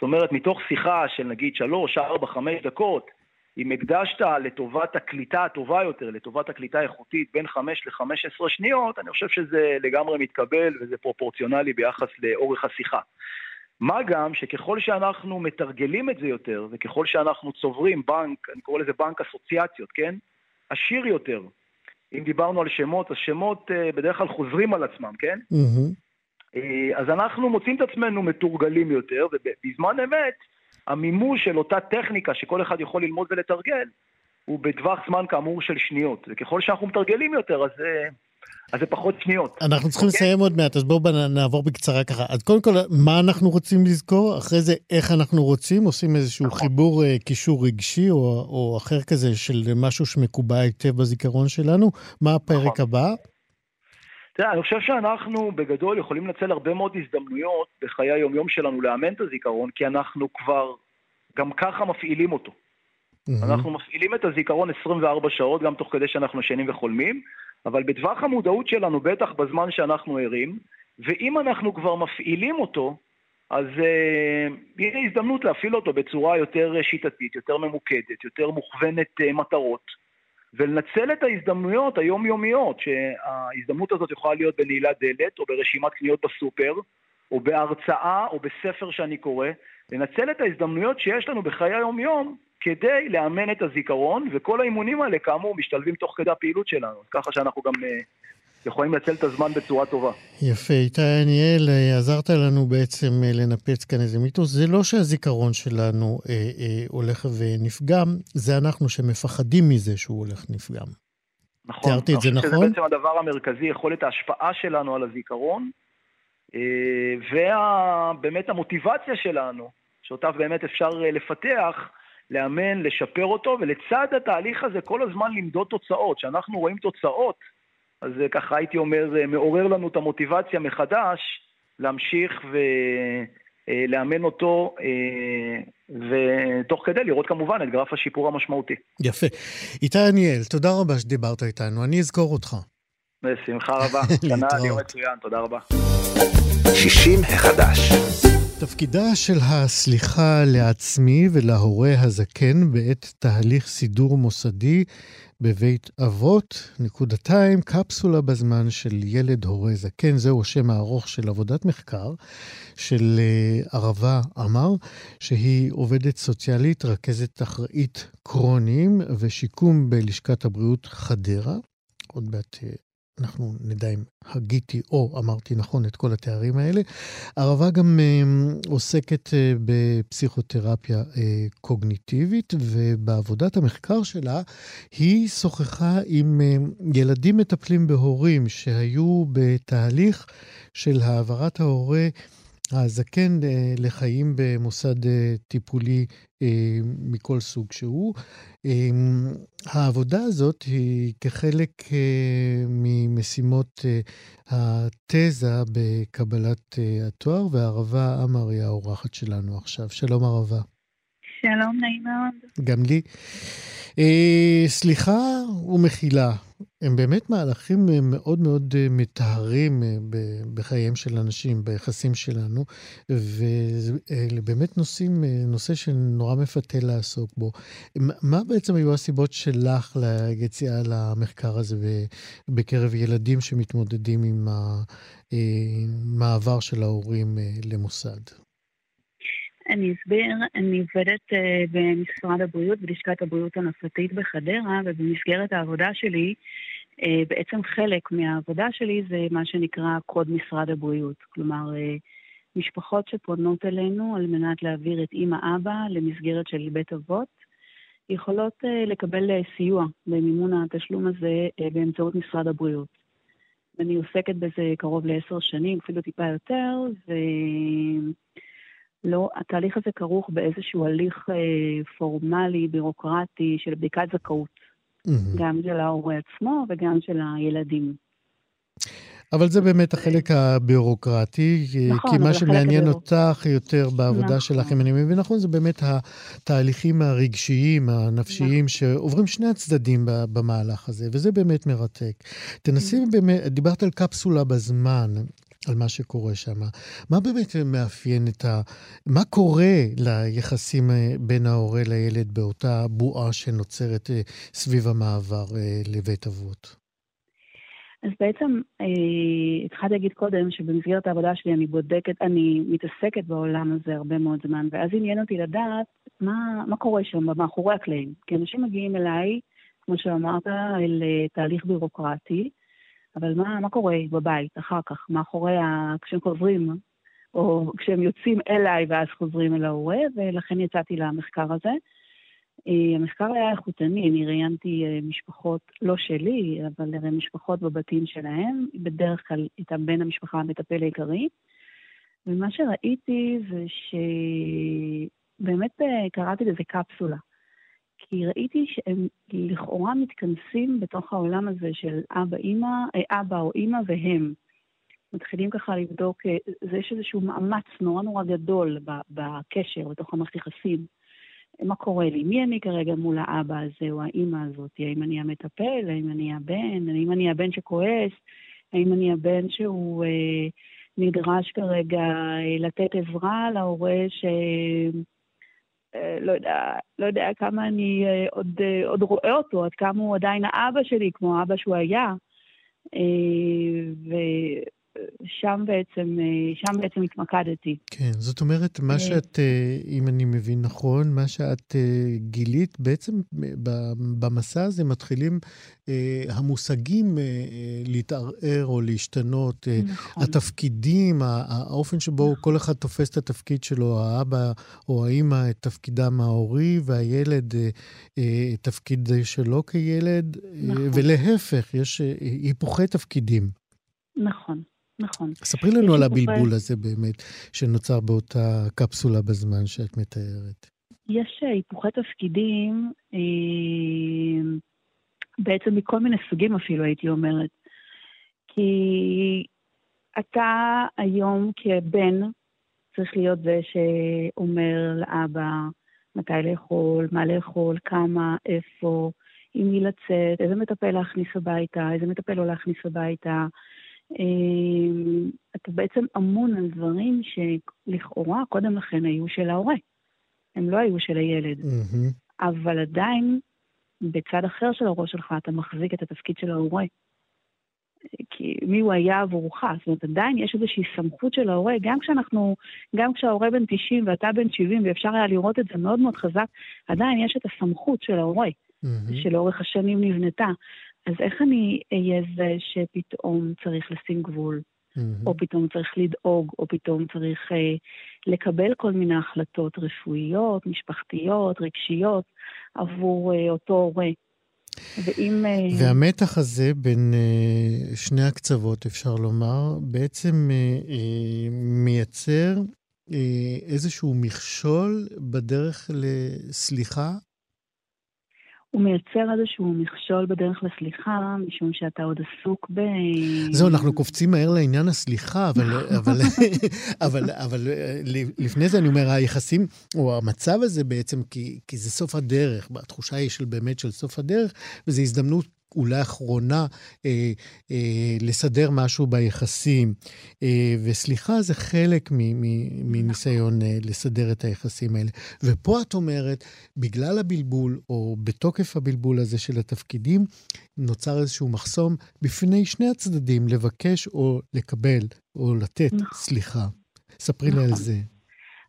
[SPEAKER 8] זאת אומרת, מתוך שיחה של נגיד שלוש, ארבע, חמש דקות, אם הקדשת לטובת הקליטה הטובה יותר, לטובת הקליטה האיכותית בין חמש לחמש עשרה שניות, אני חושב שזה לגמרי מתקבל וזה פרופורציונלי ביחס לאורך השיחה. מה גם שככל שאנחנו מתרגלים את זה יותר, וככל שאנחנו צוברים בנק, אני קורא לזה בנק אסוציאציות, כן? עשיר יותר. אם דיברנו על שמות, אז שמות uh, בדרך כלל חוזרים על עצמם, כן? Mm-hmm. אה, אז אנחנו מוצאים את עצמנו מתורגלים יותר, ובזמן אמת, המימוש של אותה טכניקה שכל אחד יכול ללמוד ולתרגל, הוא בטווח זמן כאמור של שניות, וככל שאנחנו מתרגלים יותר, אז... אז זה פחות שניות.
[SPEAKER 3] אנחנו צריכים okay. אוקיי? לסיים עוד מעט, אז בואו נעבור בקצרה ככה. אז קודם כל, מה אנחנו רוצים לזכור? אחרי זה, איך אנחנו רוצים? עושים איזשהו נכון. חיבור, uh, קישור רגשי או, או אחר כזה של משהו שמקובע היטב בזיכרון שלנו? מה הפרק נכון. הבא?
[SPEAKER 8] תראה, אני חושב שאנחנו בגדול יכולים לנצל הרבה מאוד הזדמנויות בחיי היומיום שלנו לאמן את הזיכרון, כי אנחנו כבר גם ככה מפעילים אותו. Mm-hmm. אנחנו מפעילים את הזיכרון 24 שעות, גם תוך כדי שאנחנו ישנים וחולמים, אבל בטווח המודעות שלנו, בטח בזמן שאנחנו ערים, ואם אנחנו כבר מפעילים אותו, אז uh, יהיה הזדמנות להפעיל אותו בצורה יותר שיטתית, יותר ממוקדת, יותר מוכוונת uh, מטרות, ולנצל את ההזדמנויות היומיומיות, שההזדמנות הזאת יכולה להיות בנעילת דלת, או ברשימת קניות בסופר, או בהרצאה, או בספר שאני קורא, לנצל את ההזדמנויות שיש לנו בחיי היום-יום כדי לאמן את הזיכרון, וכל האימונים האלה כאמור משתלבים תוך כדי הפעילות שלנו, ככה שאנחנו גם uh, יכולים לנצל את הזמן בצורה טובה.
[SPEAKER 3] יפה, איתי עניאל, אה, עזרת לנו בעצם uh, לנפץ כאן איזה מיתוס. זה לא שהזיכרון שלנו uh, uh, הולך ונפגם, זה אנחנו שמפחדים מזה שהוא הולך נפגם.
[SPEAKER 8] נכון, תיארתי את זה נכון? שזה בעצם הדבר המרכזי, יכולת ההשפעה שלנו על הזיכרון, ובאמת המוטיבציה שלנו, שאותה באמת אפשר לפתח, לאמן, לשפר אותו, ולצד התהליך הזה כל הזמן למדוד תוצאות. כשאנחנו רואים תוצאות, אז ככה הייתי אומר, זה מעורר לנו את המוטיבציה מחדש להמשיך ולאמן אותו, אה, ותוך כדי לראות כמובן את גרף השיפור המשמעותי.
[SPEAKER 3] יפה. איתי עניאל, תודה רבה שדיברת איתנו, אני אזכור אותך.
[SPEAKER 8] בשמחה רבה. שנה יום מצוין, תודה רבה.
[SPEAKER 2] 60 החדש.
[SPEAKER 3] תפקידה של הסליחה לעצמי ולהורה הזקן בעת תהליך סידור מוסדי בבית אבות, נקודתיים, קפסולה בזמן של ילד הורה זקן, זהו השם הארוך של עבודת מחקר של אה, ערבה עמר, שהיא עובדת סוציאלית, רכזת אחראית קרוניים ושיקום בלשכת הבריאות חדרה. עוד מעט אה, אנחנו נדע אם הגיתי או אמרתי נכון את כל התארים האלה. ערבה גם אה, עוסקת אה, בפסיכותרפיה אה, קוגניטיבית, ובעבודת המחקר שלה היא שוחחה עם אה, ילדים מטפלים בהורים שהיו בתהליך של העברת ההורה הזקן אה, לחיים במוסד אה, טיפולי מכל סוג שהוא. העבודה הזאת היא כחלק ממשימות התזה בקבלת התואר, והערבה עמר היא האורחת שלנו עכשיו. שלום ערבה.
[SPEAKER 9] שלום, נעים מאוד.
[SPEAKER 3] גם לי. סליחה ומחילה. הם באמת מהלכים אה, מאוד מאוד אה, מטהרים אה, בחייהם של אנשים, ביחסים שלנו, ואלה באמת נושאים, נושא שנורא מפתה לעסוק בו. מה בעצם היו הסיבות שלך ליציאה למחקר הזה בקרב ילדים שמתמודדים עם המעבר של ההורים למוסד?
[SPEAKER 9] אני אסביר, אני עובדת uh, במשרד הבריאות, בלשכת הבריאות הנפתית בחדרה, ובמסגרת העבודה שלי, uh, בעצם חלק מהעבודה שלי זה מה שנקרא קוד משרד הבריאות. כלומר, uh, משפחות שפונות אלינו על מנת להעביר את אימא-אבא למסגרת של בית אבות, יכולות לקבל סיוע במימון התשלום הזה באמצעות משרד הבריאות. אני עוסקת בזה קרוב לעשר שנים, אפילו טיפה יותר, ו... לא, התהליך הזה כרוך באיזשהו הליך אה, פורמלי, בירוקרטי, של בדיקת זכאות. Mm-hmm. גם של ההורה עצמו וגם של הילדים.
[SPEAKER 3] אבל זה באמת החלק הביורוקרטי, נכון, כי מה שמעניין הביורוק... אותך יותר בעבודה נכון. שלך, אם אני מבין נכון, זה באמת התהליכים הרגשיים, הנפשיים, נכון. שעוברים שני הצדדים במהלך הזה, וזה באמת מרתק. תנסי mm-hmm. באמת, דיברת על קפסולה בזמן. על מה שקורה שם. מה באמת מאפיין את ה... מה קורה ליחסים אה, בין ההורה לילד באותה בועה שנוצרת אה, סביב המעבר אה, לבית אבות?
[SPEAKER 9] אז בעצם התחלתי להגיד קודם שבמסגרת העבודה שלי אני בודקת, אני מתעסקת בעולם הזה הרבה מאוד זמן, ואז עניין אותי לדעת מה, מה קורה שם מאחורי הקלעים. כי אנשים מגיעים אליי, כמו שאמרת, אל תהליך בירוקרטי, אבל מה, מה קורה בבית אחר כך, מאחורי ה... כשהם חוזרים, או כשהם יוצאים אליי ואז חוזרים אל ההורה, ולכן יצאתי למחקר הזה. אה, המחקר היה איכותני, אני ראיינתי אה, משפחות, לא שלי, אבל הרי משפחות בבתים שלהם, בדרך כלל איתם בן המשפחה המטפל העיקרי, ומה שראיתי זה שבאמת קראתי לזה קפסולה. כי ראיתי שהם לכאורה מתכנסים בתוך העולם הזה של אבא, אימא, אבא או אימא והם. מתחילים ככה לבדוק, זה יש איזשהו מאמץ נורא נורא גדול בקשר, בתוך המערכת יחסים. מה קורה לי? מי אני כרגע מול האבא הזה או האימא הזאת? האם אני המטפל? האם אני הבן? האם אני הבן שכועס? האם אני הבן שהוא אה, נדרש כרגע אה, לתת עזרה להורה ש... אה, לא יודע, לא יודע כמה אני אה, עוד, אה, עוד רואה אותו, עד כמה הוא עדיין האבא שלי, כמו האבא שהוא היה. ו... שם בעצם, אה, שם בעצם התמקדתי.
[SPEAKER 3] כן, זאת אומרת, מה אה, שאת, אה, אם אני מבין נכון, מה שאת גילית, בעצם במסע הזה מתחילים המושגים להתערער או להשתנות. נכון. התפקידים, האופן שבו נכון. כל אחד תופס את התפקיד שלו, האבא או האימא את תפקידם ההורי, והילד את תפקיד שלו כילד, נכון. ולהפך, יש היפוכי תפקידים.
[SPEAKER 9] נכון. נכון.
[SPEAKER 3] ספרי לנו על הבלבול הזה באמת, שנוצר באותה קפסולה בזמן שאת מתארת.
[SPEAKER 9] יש אה, היפוכי תפקידים, אה, בעצם מכל מיני סוגים אפילו, הייתי אומרת. כי אתה היום כבן צריך להיות זה שאומר לאבא מתי לאכול, מה לאכול, כמה, איפה, עם מי לצאת, איזה מטפל להכניס הביתה, איזה מטפל לא להכניס הביתה, אתה בעצם אמון על דברים שלכאורה קודם לכן היו של ההורה. הם לא היו של הילד. Mm-hmm. אבל עדיין, בצד אחר של הראש שלך, אתה מחזיק את התפקיד של ההורה. כי מי הוא היה עבורך? זאת אומרת, עדיין יש איזושהי סמכות של ההורה, גם כשאנחנו, גם כשההורה בן 90 ואתה בן 70, ואפשר היה לראות את זה מאוד מאוד חזק, עדיין יש את הסמכות של ההורה, mm-hmm. שלאורך השנים נבנתה. אז איך אני אהיה זה שפתאום צריך לשים גבול, mm-hmm. או פתאום צריך לדאוג, או פתאום צריך אה, לקבל כל מיני החלטות רפואיות, משפחתיות, רגשיות, עבור אה, אותו הורה.
[SPEAKER 3] ואם... אה, והמתח הזה בין אה, שני הקצוות, אפשר לומר, בעצם אה, אה, מייצר אה, איזשהו מכשול בדרך לסליחה
[SPEAKER 9] הוא מייצר איזשהו מכשול בדרך לסליחה, משום שאתה עוד עסוק ב...
[SPEAKER 3] זהו, אנחנו קופצים מהר לעניין הסליחה, אבל, אבל, אבל, אבל לפני זה אני אומר, היחסים, או המצב הזה בעצם, כי, כי זה סוף הדרך, התחושה היא של באמת של סוף הדרך, וזו הזדמנות אולי אחרונה אה, אה, לסדר משהו ביחסים. אה, וסליחה, זה חלק מניסיון אה, לסדר את היחסים האלה. ופה את אומרת, בגלל הבלבול, או בתוקף הבלבול הזה של התפקידים, נוצר איזשהו מחסום בפני שני הצדדים לבקש או לקבל או לתת נכון. סליחה. ספרי לי על נכון. זה.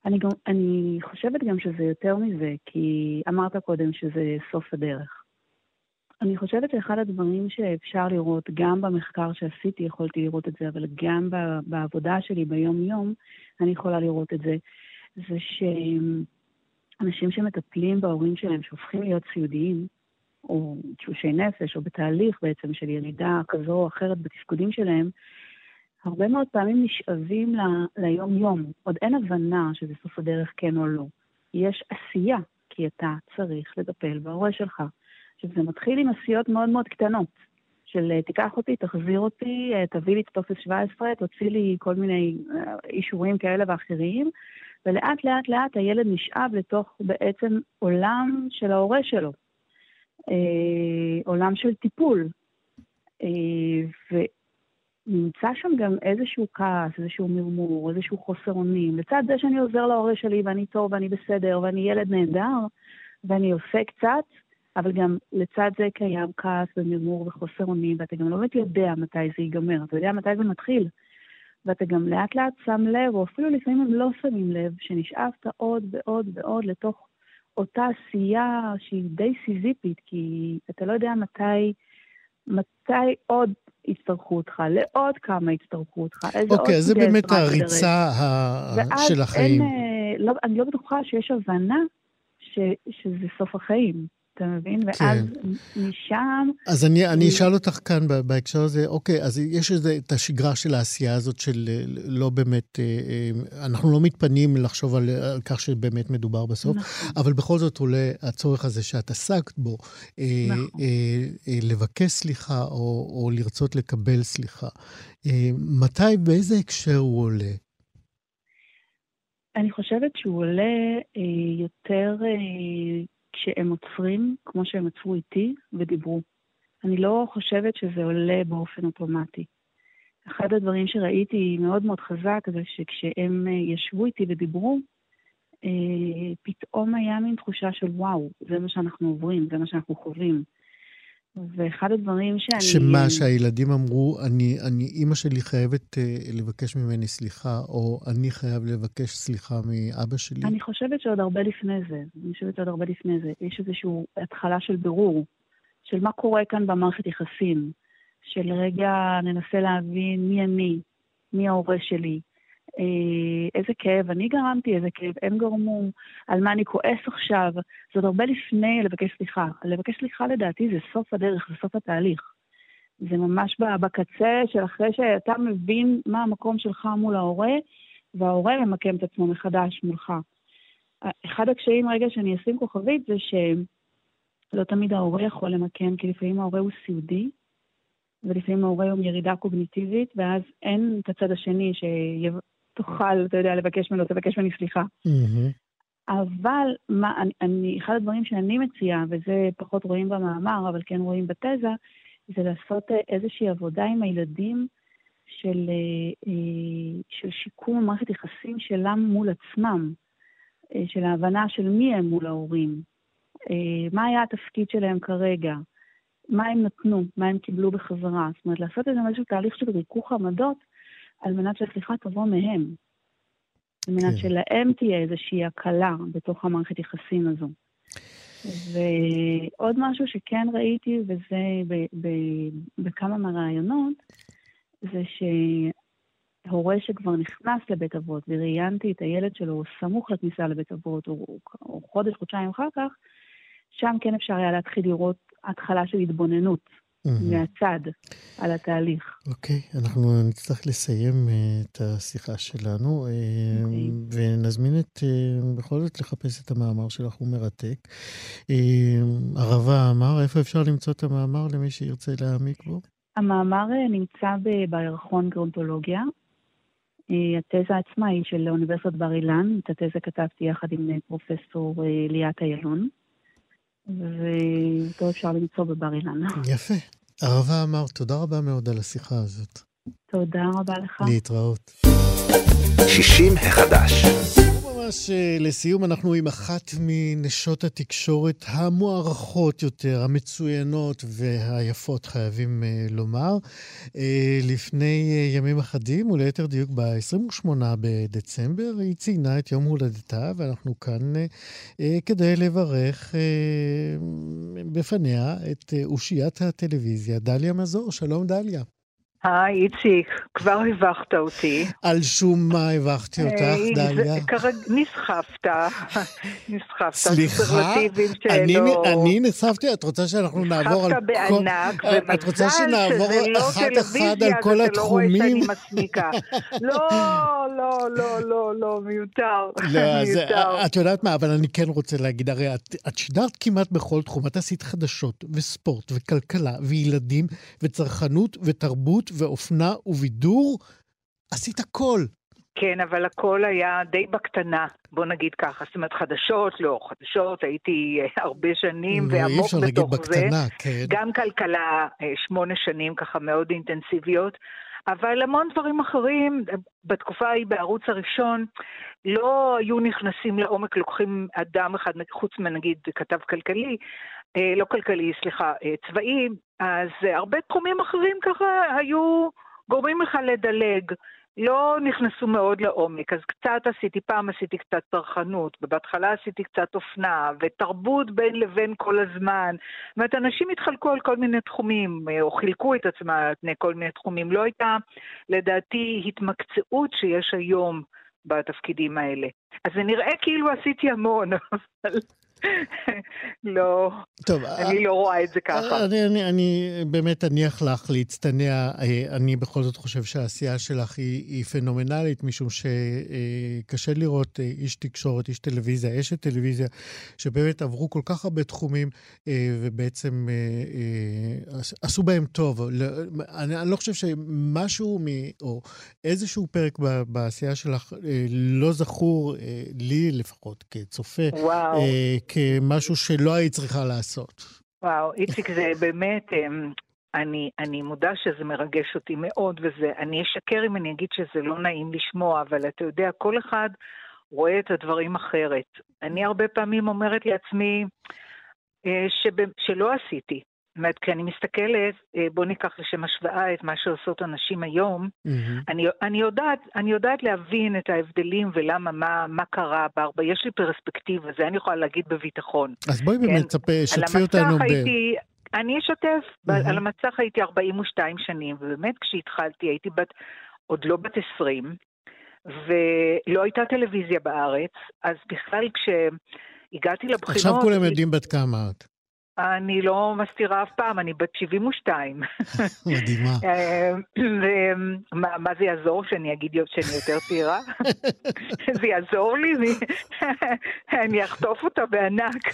[SPEAKER 9] אני, גם, אני חושבת גם שזה יותר מזה, כי אמרת קודם שזה סוף הדרך. אני חושבת שאחד הדברים שאפשר לראות, גם במחקר שעשיתי יכולתי לראות את זה, אבל גם בעבודה שלי ביום-יום, אני יכולה לראות את זה, זה שאנשים שמטפלים בהורים שלהם, שהופכים להיות סיעודיים, או תשושי נפש, או בתהליך בעצם של ירידה כזו או אחרת בתפקודים שלהם, הרבה מאוד פעמים נשאבים ליום-יום. עוד אין הבנה שזה סוף הדרך כן או לא. יש עשייה, כי אתה צריך לטפל בהורה שלך. עכשיו, זה מתחיל עם עשיות מאוד מאוד קטנות, של אה, תיקח אותי, תחזיר אותי, אה, תביא לי את טופס 17, תוציא לי כל מיני אה, אישורים כאלה ואחרים, ולאט לאט לאט הילד נשאב לתוך בעצם עולם של ההורה שלו, עולם של טיפול. ונמצא שם גם איזשהו כעס, איזשהו מרמור, איזשהו חוסר אונים. לצד זה שאני עוזר להורה שלי ואני טוב ואני בסדר ואני ילד נהדר, ואני עושה קצת, אבל גם לצד זה קיים כעס ומרמור וחוסר אונים, ואתה גם לא באמת יודע מתי זה ייגמר, אתה יודע מתי זה מתחיל. ואתה גם לאט לאט שם לב, או אפילו לפעמים הם לא שמים לב, שנשאבת עוד ועוד ועוד לתוך אותה עשייה שהיא די סיזיפית, כי אתה לא יודע מתי, מתי עוד יצטרכו אותך, לעוד כמה יצטרכו אותך,
[SPEAKER 3] איזה אוקיי, אז זה באמת הריצה ה... של החיים.
[SPEAKER 9] אין, אה, לא, אני לא בטוחה שיש הבנה ש, שזה סוף החיים. אתה מבין? כן. ואז משם...
[SPEAKER 3] אז אני, אני אשאל אותך כאן בהקשר הזה, אוקיי, אז יש איזה, את השגרה של העשייה הזאת של אה, לא באמת, אה, אה, אנחנו לא מתפנים לחשוב על, על כך שבאמת מדובר בסוף, נכון. אבל בכל זאת עולה הצורך הזה שאת עסקת בו, נכון. לבקש סליחה או, או לרצות לקבל סליחה. מתי, באיזה הקשר הוא עולה?
[SPEAKER 9] אני חושבת שהוא עולה יותר כשהם עוצרים, כמו שהם עצרו איתי, ודיברו. אני לא חושבת שזה עולה באופן אוטומטי. אחד הדברים שראיתי מאוד מאוד חזק זה שכשהם אה, ישבו איתי ודיברו, אה, פתאום היה מין תחושה של וואו, זה מה שאנחנו עוברים, זה מה שאנחנו חווים. ואחד הדברים שאני...
[SPEAKER 3] שמה, שהילדים אמרו, אני, אני, אימא שלי חייבת uh, לבקש ממני סליחה, או אני חייב לבקש סליחה מאבא שלי?
[SPEAKER 9] אני חושבת שעוד הרבה לפני זה. אני חושבת שעוד הרבה לפני זה. יש איזושהי התחלה של בירור, של מה קורה כאן במערכת יחסים. של רגע ננסה להבין מי אני, מי ההורה שלי, אה, איזה כאב אני גרמתי, איזה כאב הם גרמו, על מה אני כועס עכשיו. זה עוד הרבה לפני לבקש סליחה. לבקש סליחה לדעתי זה סוף הדרך, זה סוף התהליך. זה ממש בקצה של אחרי שאתה מבין מה המקום שלך מול ההורה, וההורה ממקם את עצמו מחדש מולך. אחד הקשיים רגע שאני אשים כוכבית זה שלא תמיד ההורה יכול למקם, כי לפעמים ההורה הוא סיעודי, ולפעמים ההורה הוא ירידה קוגניטיבית, ואז אין את הצד השני תוכל, אתה יודע, לבקש ממנו, תבקש ממני סליחה. Mm-hmm. אבל מה, אני, אני, אחד הדברים שאני מציעה, וזה פחות רואים במאמר, אבל כן רואים בתזה, זה לעשות אה, איזושהי עבודה עם הילדים של, אה, אה, של שיקום מערכת יחסים שלם מול עצמם, של ההבנה של מי הם מול ההורים, מה היה התפקיד שלהם כרגע, מה הם נתנו, מה הם קיבלו בחזרה. זאת אומרת, לעשות איזשהו תהליך של ריכוך עמדות על מנת שהסליחה תבוא מהם. על מנת כן. שלהם תהיה איזושהי הקלה בתוך המערכת יחסים הזו. ועוד משהו שכן ראיתי, וזה ב- ב- בכמה מהרעיונות, זה שהורה שכבר נכנס לבית אבות, וראיינתי את הילד שלו סמוך לכניסה לבית אבות, או, או, או חודש, חודשיים אחר כך, שם כן אפשר היה להתחיל לראות התחלה של התבוננות. מהצד על התהליך.
[SPEAKER 3] אוקיי, okay, אנחנו נצטרך לסיים uh, את השיחה שלנו, אה, okay. ונזמין את, uh, בכל זאת לחפש את המאמר שלך, הוא מרתק. ערבה אמר, איפה אפשר למצוא את המאמר למי שירצה להעמיק בו?
[SPEAKER 9] המאמר נמצא בירחון גרונטולוגיה. התזה עצמה היא של אוניברסיטת בר אילן, את התזה כתבתי יחד עם פרופסור ליאת איילון. ואותו אפשר למצוא בבר אילן.
[SPEAKER 3] יפה. ערבה אמר, תודה רבה מאוד על השיחה הזאת.
[SPEAKER 9] תודה רבה לך.
[SPEAKER 3] להתראות.
[SPEAKER 2] 60 החדש.
[SPEAKER 3] ממש אה, לסיום, אנחנו עם אחת מנשות התקשורת המוערכות יותר, המצוינות והיפות, חייבים uh, לומר. Uh, לפני ימים אחדים, וליתר דיוק ב-28 בדצמבר, היא ציינה את יום הולדתה, ואנחנו כאן כדי לברך בפניה את אושיית הטלוויזיה, דליה מזור. שלום, דליה.
[SPEAKER 10] היי, איציק, כבר הבכת אותי.
[SPEAKER 3] על שום מה הבכתי אותך, דליה?
[SPEAKER 10] כרגע נסחפת, נסחפת.
[SPEAKER 3] סליחה, אני נסחפתי? את רוצה שאנחנו נעבור על
[SPEAKER 10] כל... נסחפת בענק, ומזל שזה לא
[SPEAKER 3] אחת-אחת על כל התחומים?
[SPEAKER 10] לא מסמיקה. לא, לא, לא, לא, לא, מיותר.
[SPEAKER 3] לא, את יודעת מה, אבל אני כן רוצה להגיד, הרי את שידרת כמעט בכל תחום. את עשית חדשות, וספורט, וכלכלה, וילדים, וצרכנות, ותרבות, ואופנה ובידור, עשית הכל.
[SPEAKER 10] כן, אבל הכל היה די בקטנה, בוא נגיד ככה. זאת אומרת, חדשות, לא, חדשות, הייתי אה, הרבה שנים
[SPEAKER 3] ועמוק בתוך זה. אי אפשר להגיד בקטנה, כן.
[SPEAKER 10] גם כלכלה, אה, שמונה שנים ככה מאוד אינטנסיביות. אבל המון דברים אחרים, בתקופה ההיא בערוץ הראשון, לא היו נכנסים לעומק, לוקחים אדם אחד, חוץ מנגיד כתב כלכלי, אה, לא כלכלי, סליחה, אה, צבאי, אז אה, הרבה תחומים אחרים ככה היו גורמים לך לדלג. לא נכנסו מאוד לעומק, אז קצת עשיתי, פעם עשיתי קצת צרכנות, ובהתחלה עשיתי קצת אופנה, ותרבות בין לבין כל הזמן. זאת אומרת, אנשים התחלקו על כל מיני תחומים, או חילקו את עצמם על פני כל מיני תחומים. לא הייתה, לדעתי, התמקצעות שיש היום בתפקידים האלה. אז זה נראה כאילו עשיתי המון, אבל... לא, טוב, אני אה, לא רואה את זה ככה.
[SPEAKER 3] אני, אני, אני באמת אניח לך להצטנע. אני בכל זאת חושב שהעשייה שלך היא, היא פנומנלית, משום שקשה לראות איש תקשורת, איש טלוויזיה, אשת טלוויזיה, שבאמת עברו כל כך הרבה תחומים, ובעצם עשו בהם טוב. אני, אני לא חושב שמשהו, מ, או איזשהו פרק בעשייה שלך לא זכור, לי לפחות, כצופה, וואו. כמשהו שלא היית צריכה לעשות.
[SPEAKER 10] וואו, איציק, זה באמת, אמ, אני, אני מודה שזה מרגש אותי מאוד, וזה, אני אשקר אם אני אגיד שזה לא נעים לשמוע, אבל אתה יודע, כל אחד רואה את הדברים אחרת. אני הרבה פעמים אומרת לעצמי אה, שב, שלא עשיתי. אומרת, כשאני מסתכלת, אה, בוא ניקח לשם השוואה את מה שעושות הנשים היום, mm-hmm. אני, אני, יודעת, אני יודעת להבין את ההבדלים ולמה, מה, מה קרה בארבע, יש לי פרספקטיבה, זה אני יכולה להגיד בביטחון.
[SPEAKER 3] אז בואי כן? באמת תספר, שתפי אותנו ב...
[SPEAKER 10] הייתי, אני אשתף, mm-hmm. על המצח הייתי 42 שנים, ובאמת כשהתחלתי הייתי בת, עוד לא בת 20, ולא הייתה טלוויזיה בארץ, אז בכלל כשהגעתי לבחינות...
[SPEAKER 3] עכשיו כולם יודעים בת כמה את.
[SPEAKER 10] אני לא מסתירה אף פעם, אני בת 72.
[SPEAKER 3] מדהימה.
[SPEAKER 10] מה, מה זה יעזור שאני אגיד שאני יותר צעירה? זה יעזור לי? אני אחטוף אותה בענק.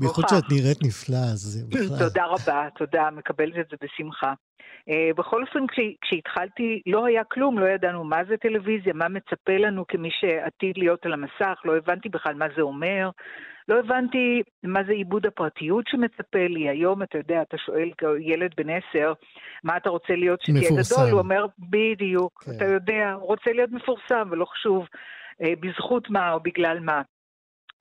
[SPEAKER 3] בייחוד שאת נראית נפלא, אז בכלל.
[SPEAKER 10] תודה רבה, תודה, מקבלת את זה בשמחה. Uh, בכל אופן, כשהתחלתי, לא היה כלום, לא ידענו מה זה טלוויזיה, מה מצפה לנו כמי שעתיד להיות על המסך, לא הבנתי בכלל מה זה אומר. לא הבנתי מה זה עיבוד הפרטיות שמצפה לי. היום, אתה יודע, אתה שואל ילד בן עשר, מה אתה רוצה להיות שתהיה גדול? הוא אומר, בדיוק, כן. אתה יודע, הוא רוצה להיות מפורסם, ולא חשוב אה, בזכות מה או בגלל מה.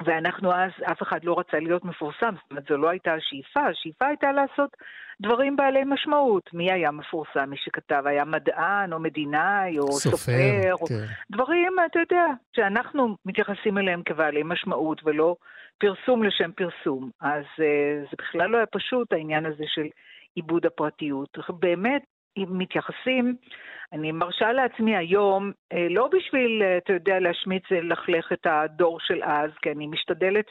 [SPEAKER 10] ואנחנו אז, אף אחד לא רצה להיות מפורסם, זאת אומרת, זו לא הייתה השאיפה, השאיפה הייתה לעשות דברים בעלי משמעות. מי היה מפורסם? מי שכתב היה מדען, או מדינאי, או סופר, סופר כן. או... דברים, אתה יודע, שאנחנו מתייחסים אליהם כבעלי משמעות, ולא פרסום לשם פרסום. אז uh, זה בכלל לא היה פשוט, העניין הזה של עיבוד הפרטיות. באמת, מתייחסים, אני מרשה לעצמי היום, אה, לא בשביל, אה, אתה יודע, להשמיץ וללכלך את הדור של אז, כי אני משתדלת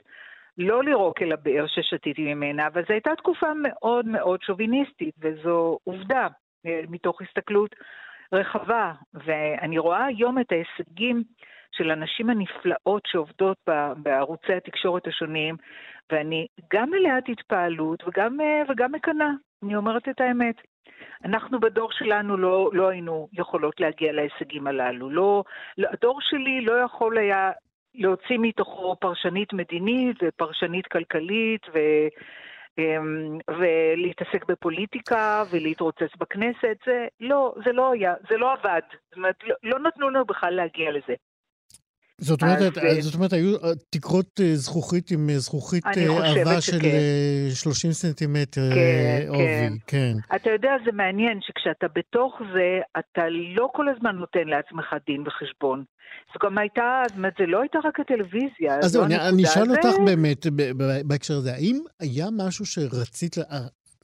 [SPEAKER 10] לא לירוק אל הבאר ששתיתי ממנה, אבל זו הייתה תקופה מאוד מאוד שוביניסטית, וזו עובדה, מתוך הסתכלות רחבה. ואני רואה היום את ההישגים של הנשים הנפלאות שעובדות בערוצי התקשורת השונים, ואני גם מלאת התפעלות וגם, אה, וגם מקנאה, אני אומרת את האמת. אנחנו בדור שלנו לא, לא היינו יכולות להגיע להישגים הללו. לא, לא, הדור שלי לא יכול היה להוציא מתוכו פרשנית מדינית ופרשנית כלכלית ו... אמ, ולהתעסק בפוליטיקה ולהתרוצץ בכנסת, זה לא, זה לא היה, זה לא עבד. זאת אומרת, לא, לא נתנו לנו בכלל להגיע לזה.
[SPEAKER 3] זאת אומרת, אז, זאת אומרת, היו אה, תקרות אה, זכוכית עם אה, זכוכית עבה של 30 סנטימטר כן, עובי, כן.
[SPEAKER 10] כן. אתה יודע, זה מעניין שכשאתה בתוך זה, אתה לא כל הזמן נותן לעצמך דין וחשבון. זו גם הייתה, זאת אומרת, זה לא הייתה רק הטלוויזיה.
[SPEAKER 3] אז זהו, אני אשאל אותך באמת בהקשר הזה, האם היה משהו שרצית,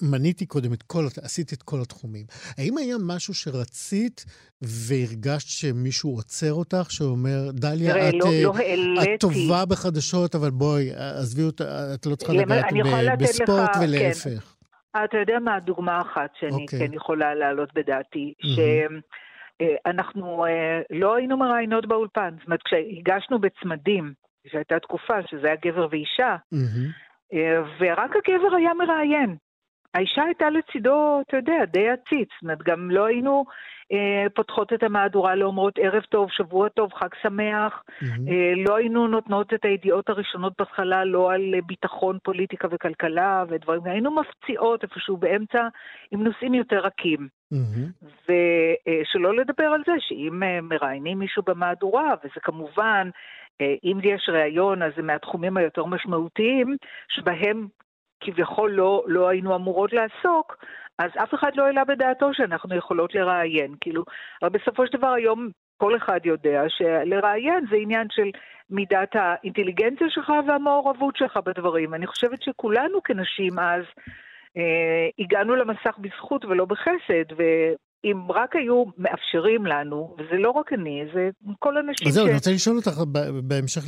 [SPEAKER 3] מניתי קודם את כל, עשית את כל התחומים. האם היה משהו שרצית והרגשת שמישהו עוצר אותך, שאומר, דליה, תראה, את, לא, לא את טובה בחדשות, אבל בואי, עזבי אותה, את לא צריכה לגעת בספורט לך, ולהפך.
[SPEAKER 10] כן. אתה יודע מה הדוגמה אחת שאני okay. אוקיי. כן יכולה להעלות בדעתי, mm-hmm. שאנחנו אה, לא היינו מראיינות באולפן. זאת אומרת, כשהגשנו בצמדים, שהייתה תקופה שזה היה גבר ואישה, mm-hmm. ורק הגבר היה מראיין. האישה הייתה לצידו, אתה יודע, די עציץ. זאת אומרת, גם לא היינו אה, פותחות את המהדורה לאומרות ערב טוב, שבוע טוב, חג שמח. Mm-hmm. אה, לא היינו נותנות את הידיעות הראשונות בהתחלה, לא על ביטחון, פוליטיקה וכלכלה ודברים. היינו מפציעות איפשהו באמצע עם נושאים יותר רכים. Mm-hmm. ושלא אה, לדבר על זה שאם אה, מראיינים מישהו במהדורה, וזה כמובן... אה, אם יש ראיון, אז זה מהתחומים היותר משמעותיים, שבהם כביכול לא, לא היינו אמורות לעסוק, אז אף אחד לא העלה בדעתו שאנחנו יכולות לראיין. כאילו, אבל בסופו של דבר היום כל אחד יודע שלראיין זה עניין של מידת האינטליגנציה שלך והמעורבות שלך בדברים. אני חושבת שכולנו כנשים אז אה, הגענו למסך בזכות ולא בחסד, ו... אם רק היו מאפשרים לנו, וזה לא רק אני, זה כל אנשים
[SPEAKER 3] ש... זהו, אני רוצה לשאול אותך בהמשך,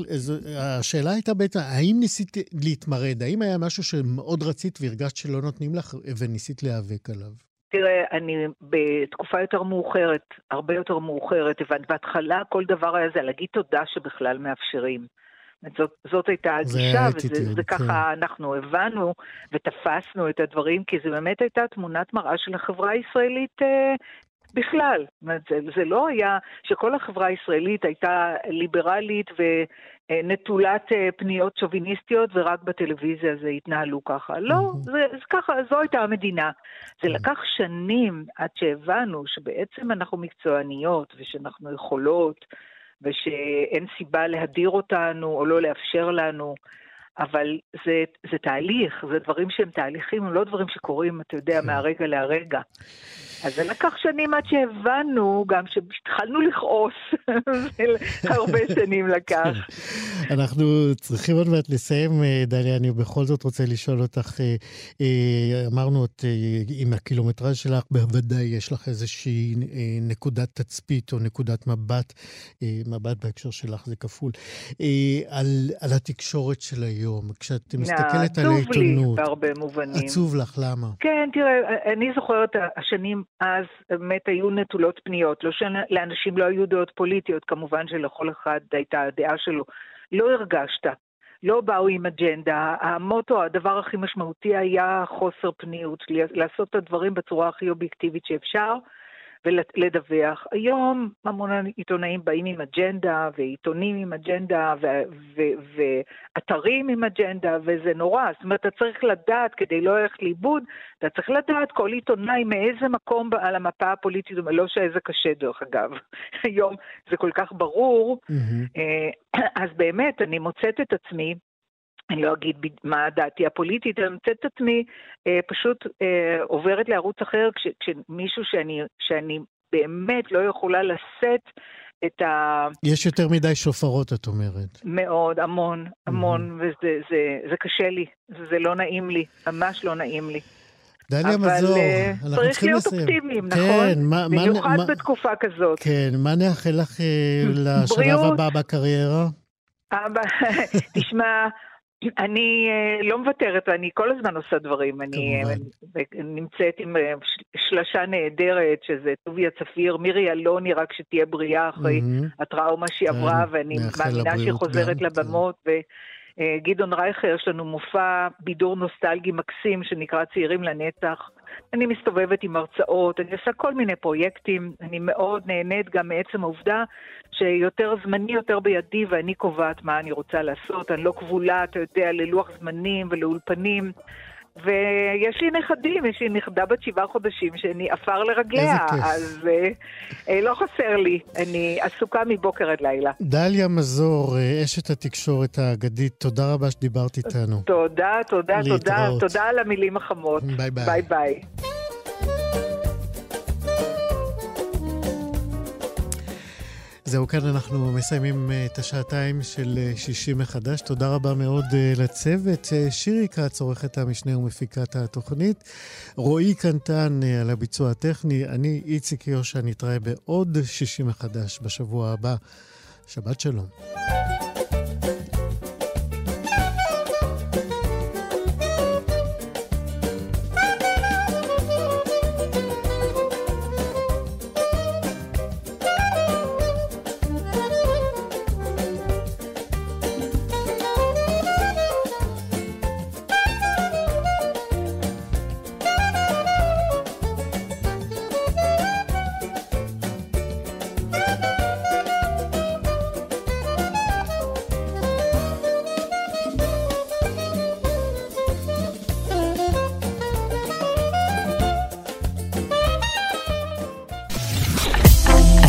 [SPEAKER 3] השאלה הייתה בעצם, האם ניסית להתמרד? האם היה משהו שמאוד רצית והרגשת שלא נותנים לך וניסית להיאבק עליו?
[SPEAKER 10] תראה, אני בתקופה יותר מאוחרת, הרבה יותר מאוחרת, הבנת, בהתחלה כל דבר היה זה להגיד תודה שבכלל מאפשרים. זאת, זאת הייתה הגישה, וזה ככה כן. אנחנו הבנו ותפסנו את הדברים, כי זו באמת הייתה תמונת מראה של החברה הישראלית אה, בכלל. זה, זה לא היה שכל החברה הישראלית הייתה ליברלית ונטולת אה, פניות שוביניסטיות ורק בטלוויזיה זה התנהלו ככה. לא, זה, זה ככה, זו הייתה המדינה. זה כן. לקח שנים עד שהבנו שבעצם אנחנו מקצועניות ושאנחנו יכולות ושאין סיבה להדיר אותנו או לא לאפשר לנו. אבל זה, זה תהליך, זה דברים שהם תהליכים, הם לא דברים שקורים, אתה יודע, כן. מהרגע להרגע. אז זה לקח שנים עד שהבנו, גם שהתחלנו לכעוס, הרבה שנים לקח.
[SPEAKER 3] אנחנו צריכים עוד מעט לסיים, אה, דליה, אני בכל זאת רוצה לשאול אותך, אה, אה, אמרנו את, עם הקילומטראז' שלך, בוודאי יש לך איזושהי נקודת תצפית או נקודת מבט, מבט בהקשר שלך זה כפול, על, על התקשורת של היום. כשאת מסתכלת על העיתונות. עצוב
[SPEAKER 10] לי בהרבה מובנים.
[SPEAKER 3] עצוב לך, למה?
[SPEAKER 10] כן, תראה, אני זוכרת השנים אז באמת היו נטולות פניות. לא שלאנשים לא היו דעות פוליטיות, כמובן שלכל אחד הייתה הדעה שלו. לא הרגשת. לא באו עם אג'נדה. המוטו, הדבר הכי משמעותי היה חוסר פניות, לעשות את הדברים בצורה הכי אובייקטיבית שאפשר. ולדווח. היום המון עיתונאים באים עם אג'נדה, ועיתונים עם אג'נדה, ואתרים עם אג'נדה, וזה נורא. זאת אומרת, אתה צריך לדעת, כדי לא ללכת לאיבוד, אתה צריך לדעת כל עיתונאי מאיזה מקום על המפה הפוליטית, לא שזה קשה דרך אגב. היום זה כל כך ברור. Mm-hmm. אז באמת, אני מוצאת את עצמי, אני לא אגיד מה דעתי הפוליטית, אני מוצאת את עצמי אה, פשוט אה, עוברת לערוץ אחר כש, כשמישהו שאני, שאני באמת לא יכולה לשאת את ה...
[SPEAKER 3] יש יותר מדי שופרות, את אומרת.
[SPEAKER 10] מאוד, המון, המון, mm-hmm. וזה זה, זה קשה לי, זה לא נעים לי, ממש לא נעים לי.
[SPEAKER 3] דליה מזור, אה, אנחנו צריכים
[SPEAKER 10] לסיים. אבל צריך להיות אופטימיים, כן, נכון? מה, במיוחד מה, בתקופה כזאת.
[SPEAKER 3] כן, מה נאחל לך אה, לשלב הבא בקריירה?
[SPEAKER 10] תשמע, אני אה, לא מוותרת, אני כל הזמן עושה דברים. אני אה, נמצאת עם אה, שלשה נהדרת, שזה טוביה צפיר, מירי אלוני, רק שתהיה בריאה אחרי הטראומה שהיא כן, עברה, ואני מאמינה שהיא חוזרת כן. לבמות. גדעון רייכר, יש לנו מופע בידור נוסטלגי מקסים שנקרא צעירים לנצח. אני מסתובבת עם הרצאות, אני עושה כל מיני פרויקטים, אני מאוד נהנית גם מעצם העובדה שיותר זמני יותר בידי ואני קובעת מה אני רוצה לעשות, אני לא כבולה, אתה יודע, ללוח זמנים ולאולפנים. ויש לי נכדים, יש לי נכדה בת שבעה חודשים שאני עפר לרגליה, אז אה, אה, לא חסר לי, אני עסוקה מבוקר עד לילה.
[SPEAKER 3] דליה מזור, אה, אשת התקשורת האגדית, תודה רבה שדיברת איתנו.
[SPEAKER 10] תודה, תודה, תודה, תודה על המילים החמות.
[SPEAKER 3] ביי ביי.
[SPEAKER 10] ביי ביי.
[SPEAKER 3] זהו, כאן אנחנו מסיימים אה, את השעתיים של אה, שישי מחדש. תודה רבה מאוד אה, לצוות. שירי כץ, עורכת המשנה ומפיקת התוכנית. רועי קנטן על הביצוע הטכני. אני איציק יושע, נתראה בעוד שישי מחדש בשבוע הבא. שבת שלום.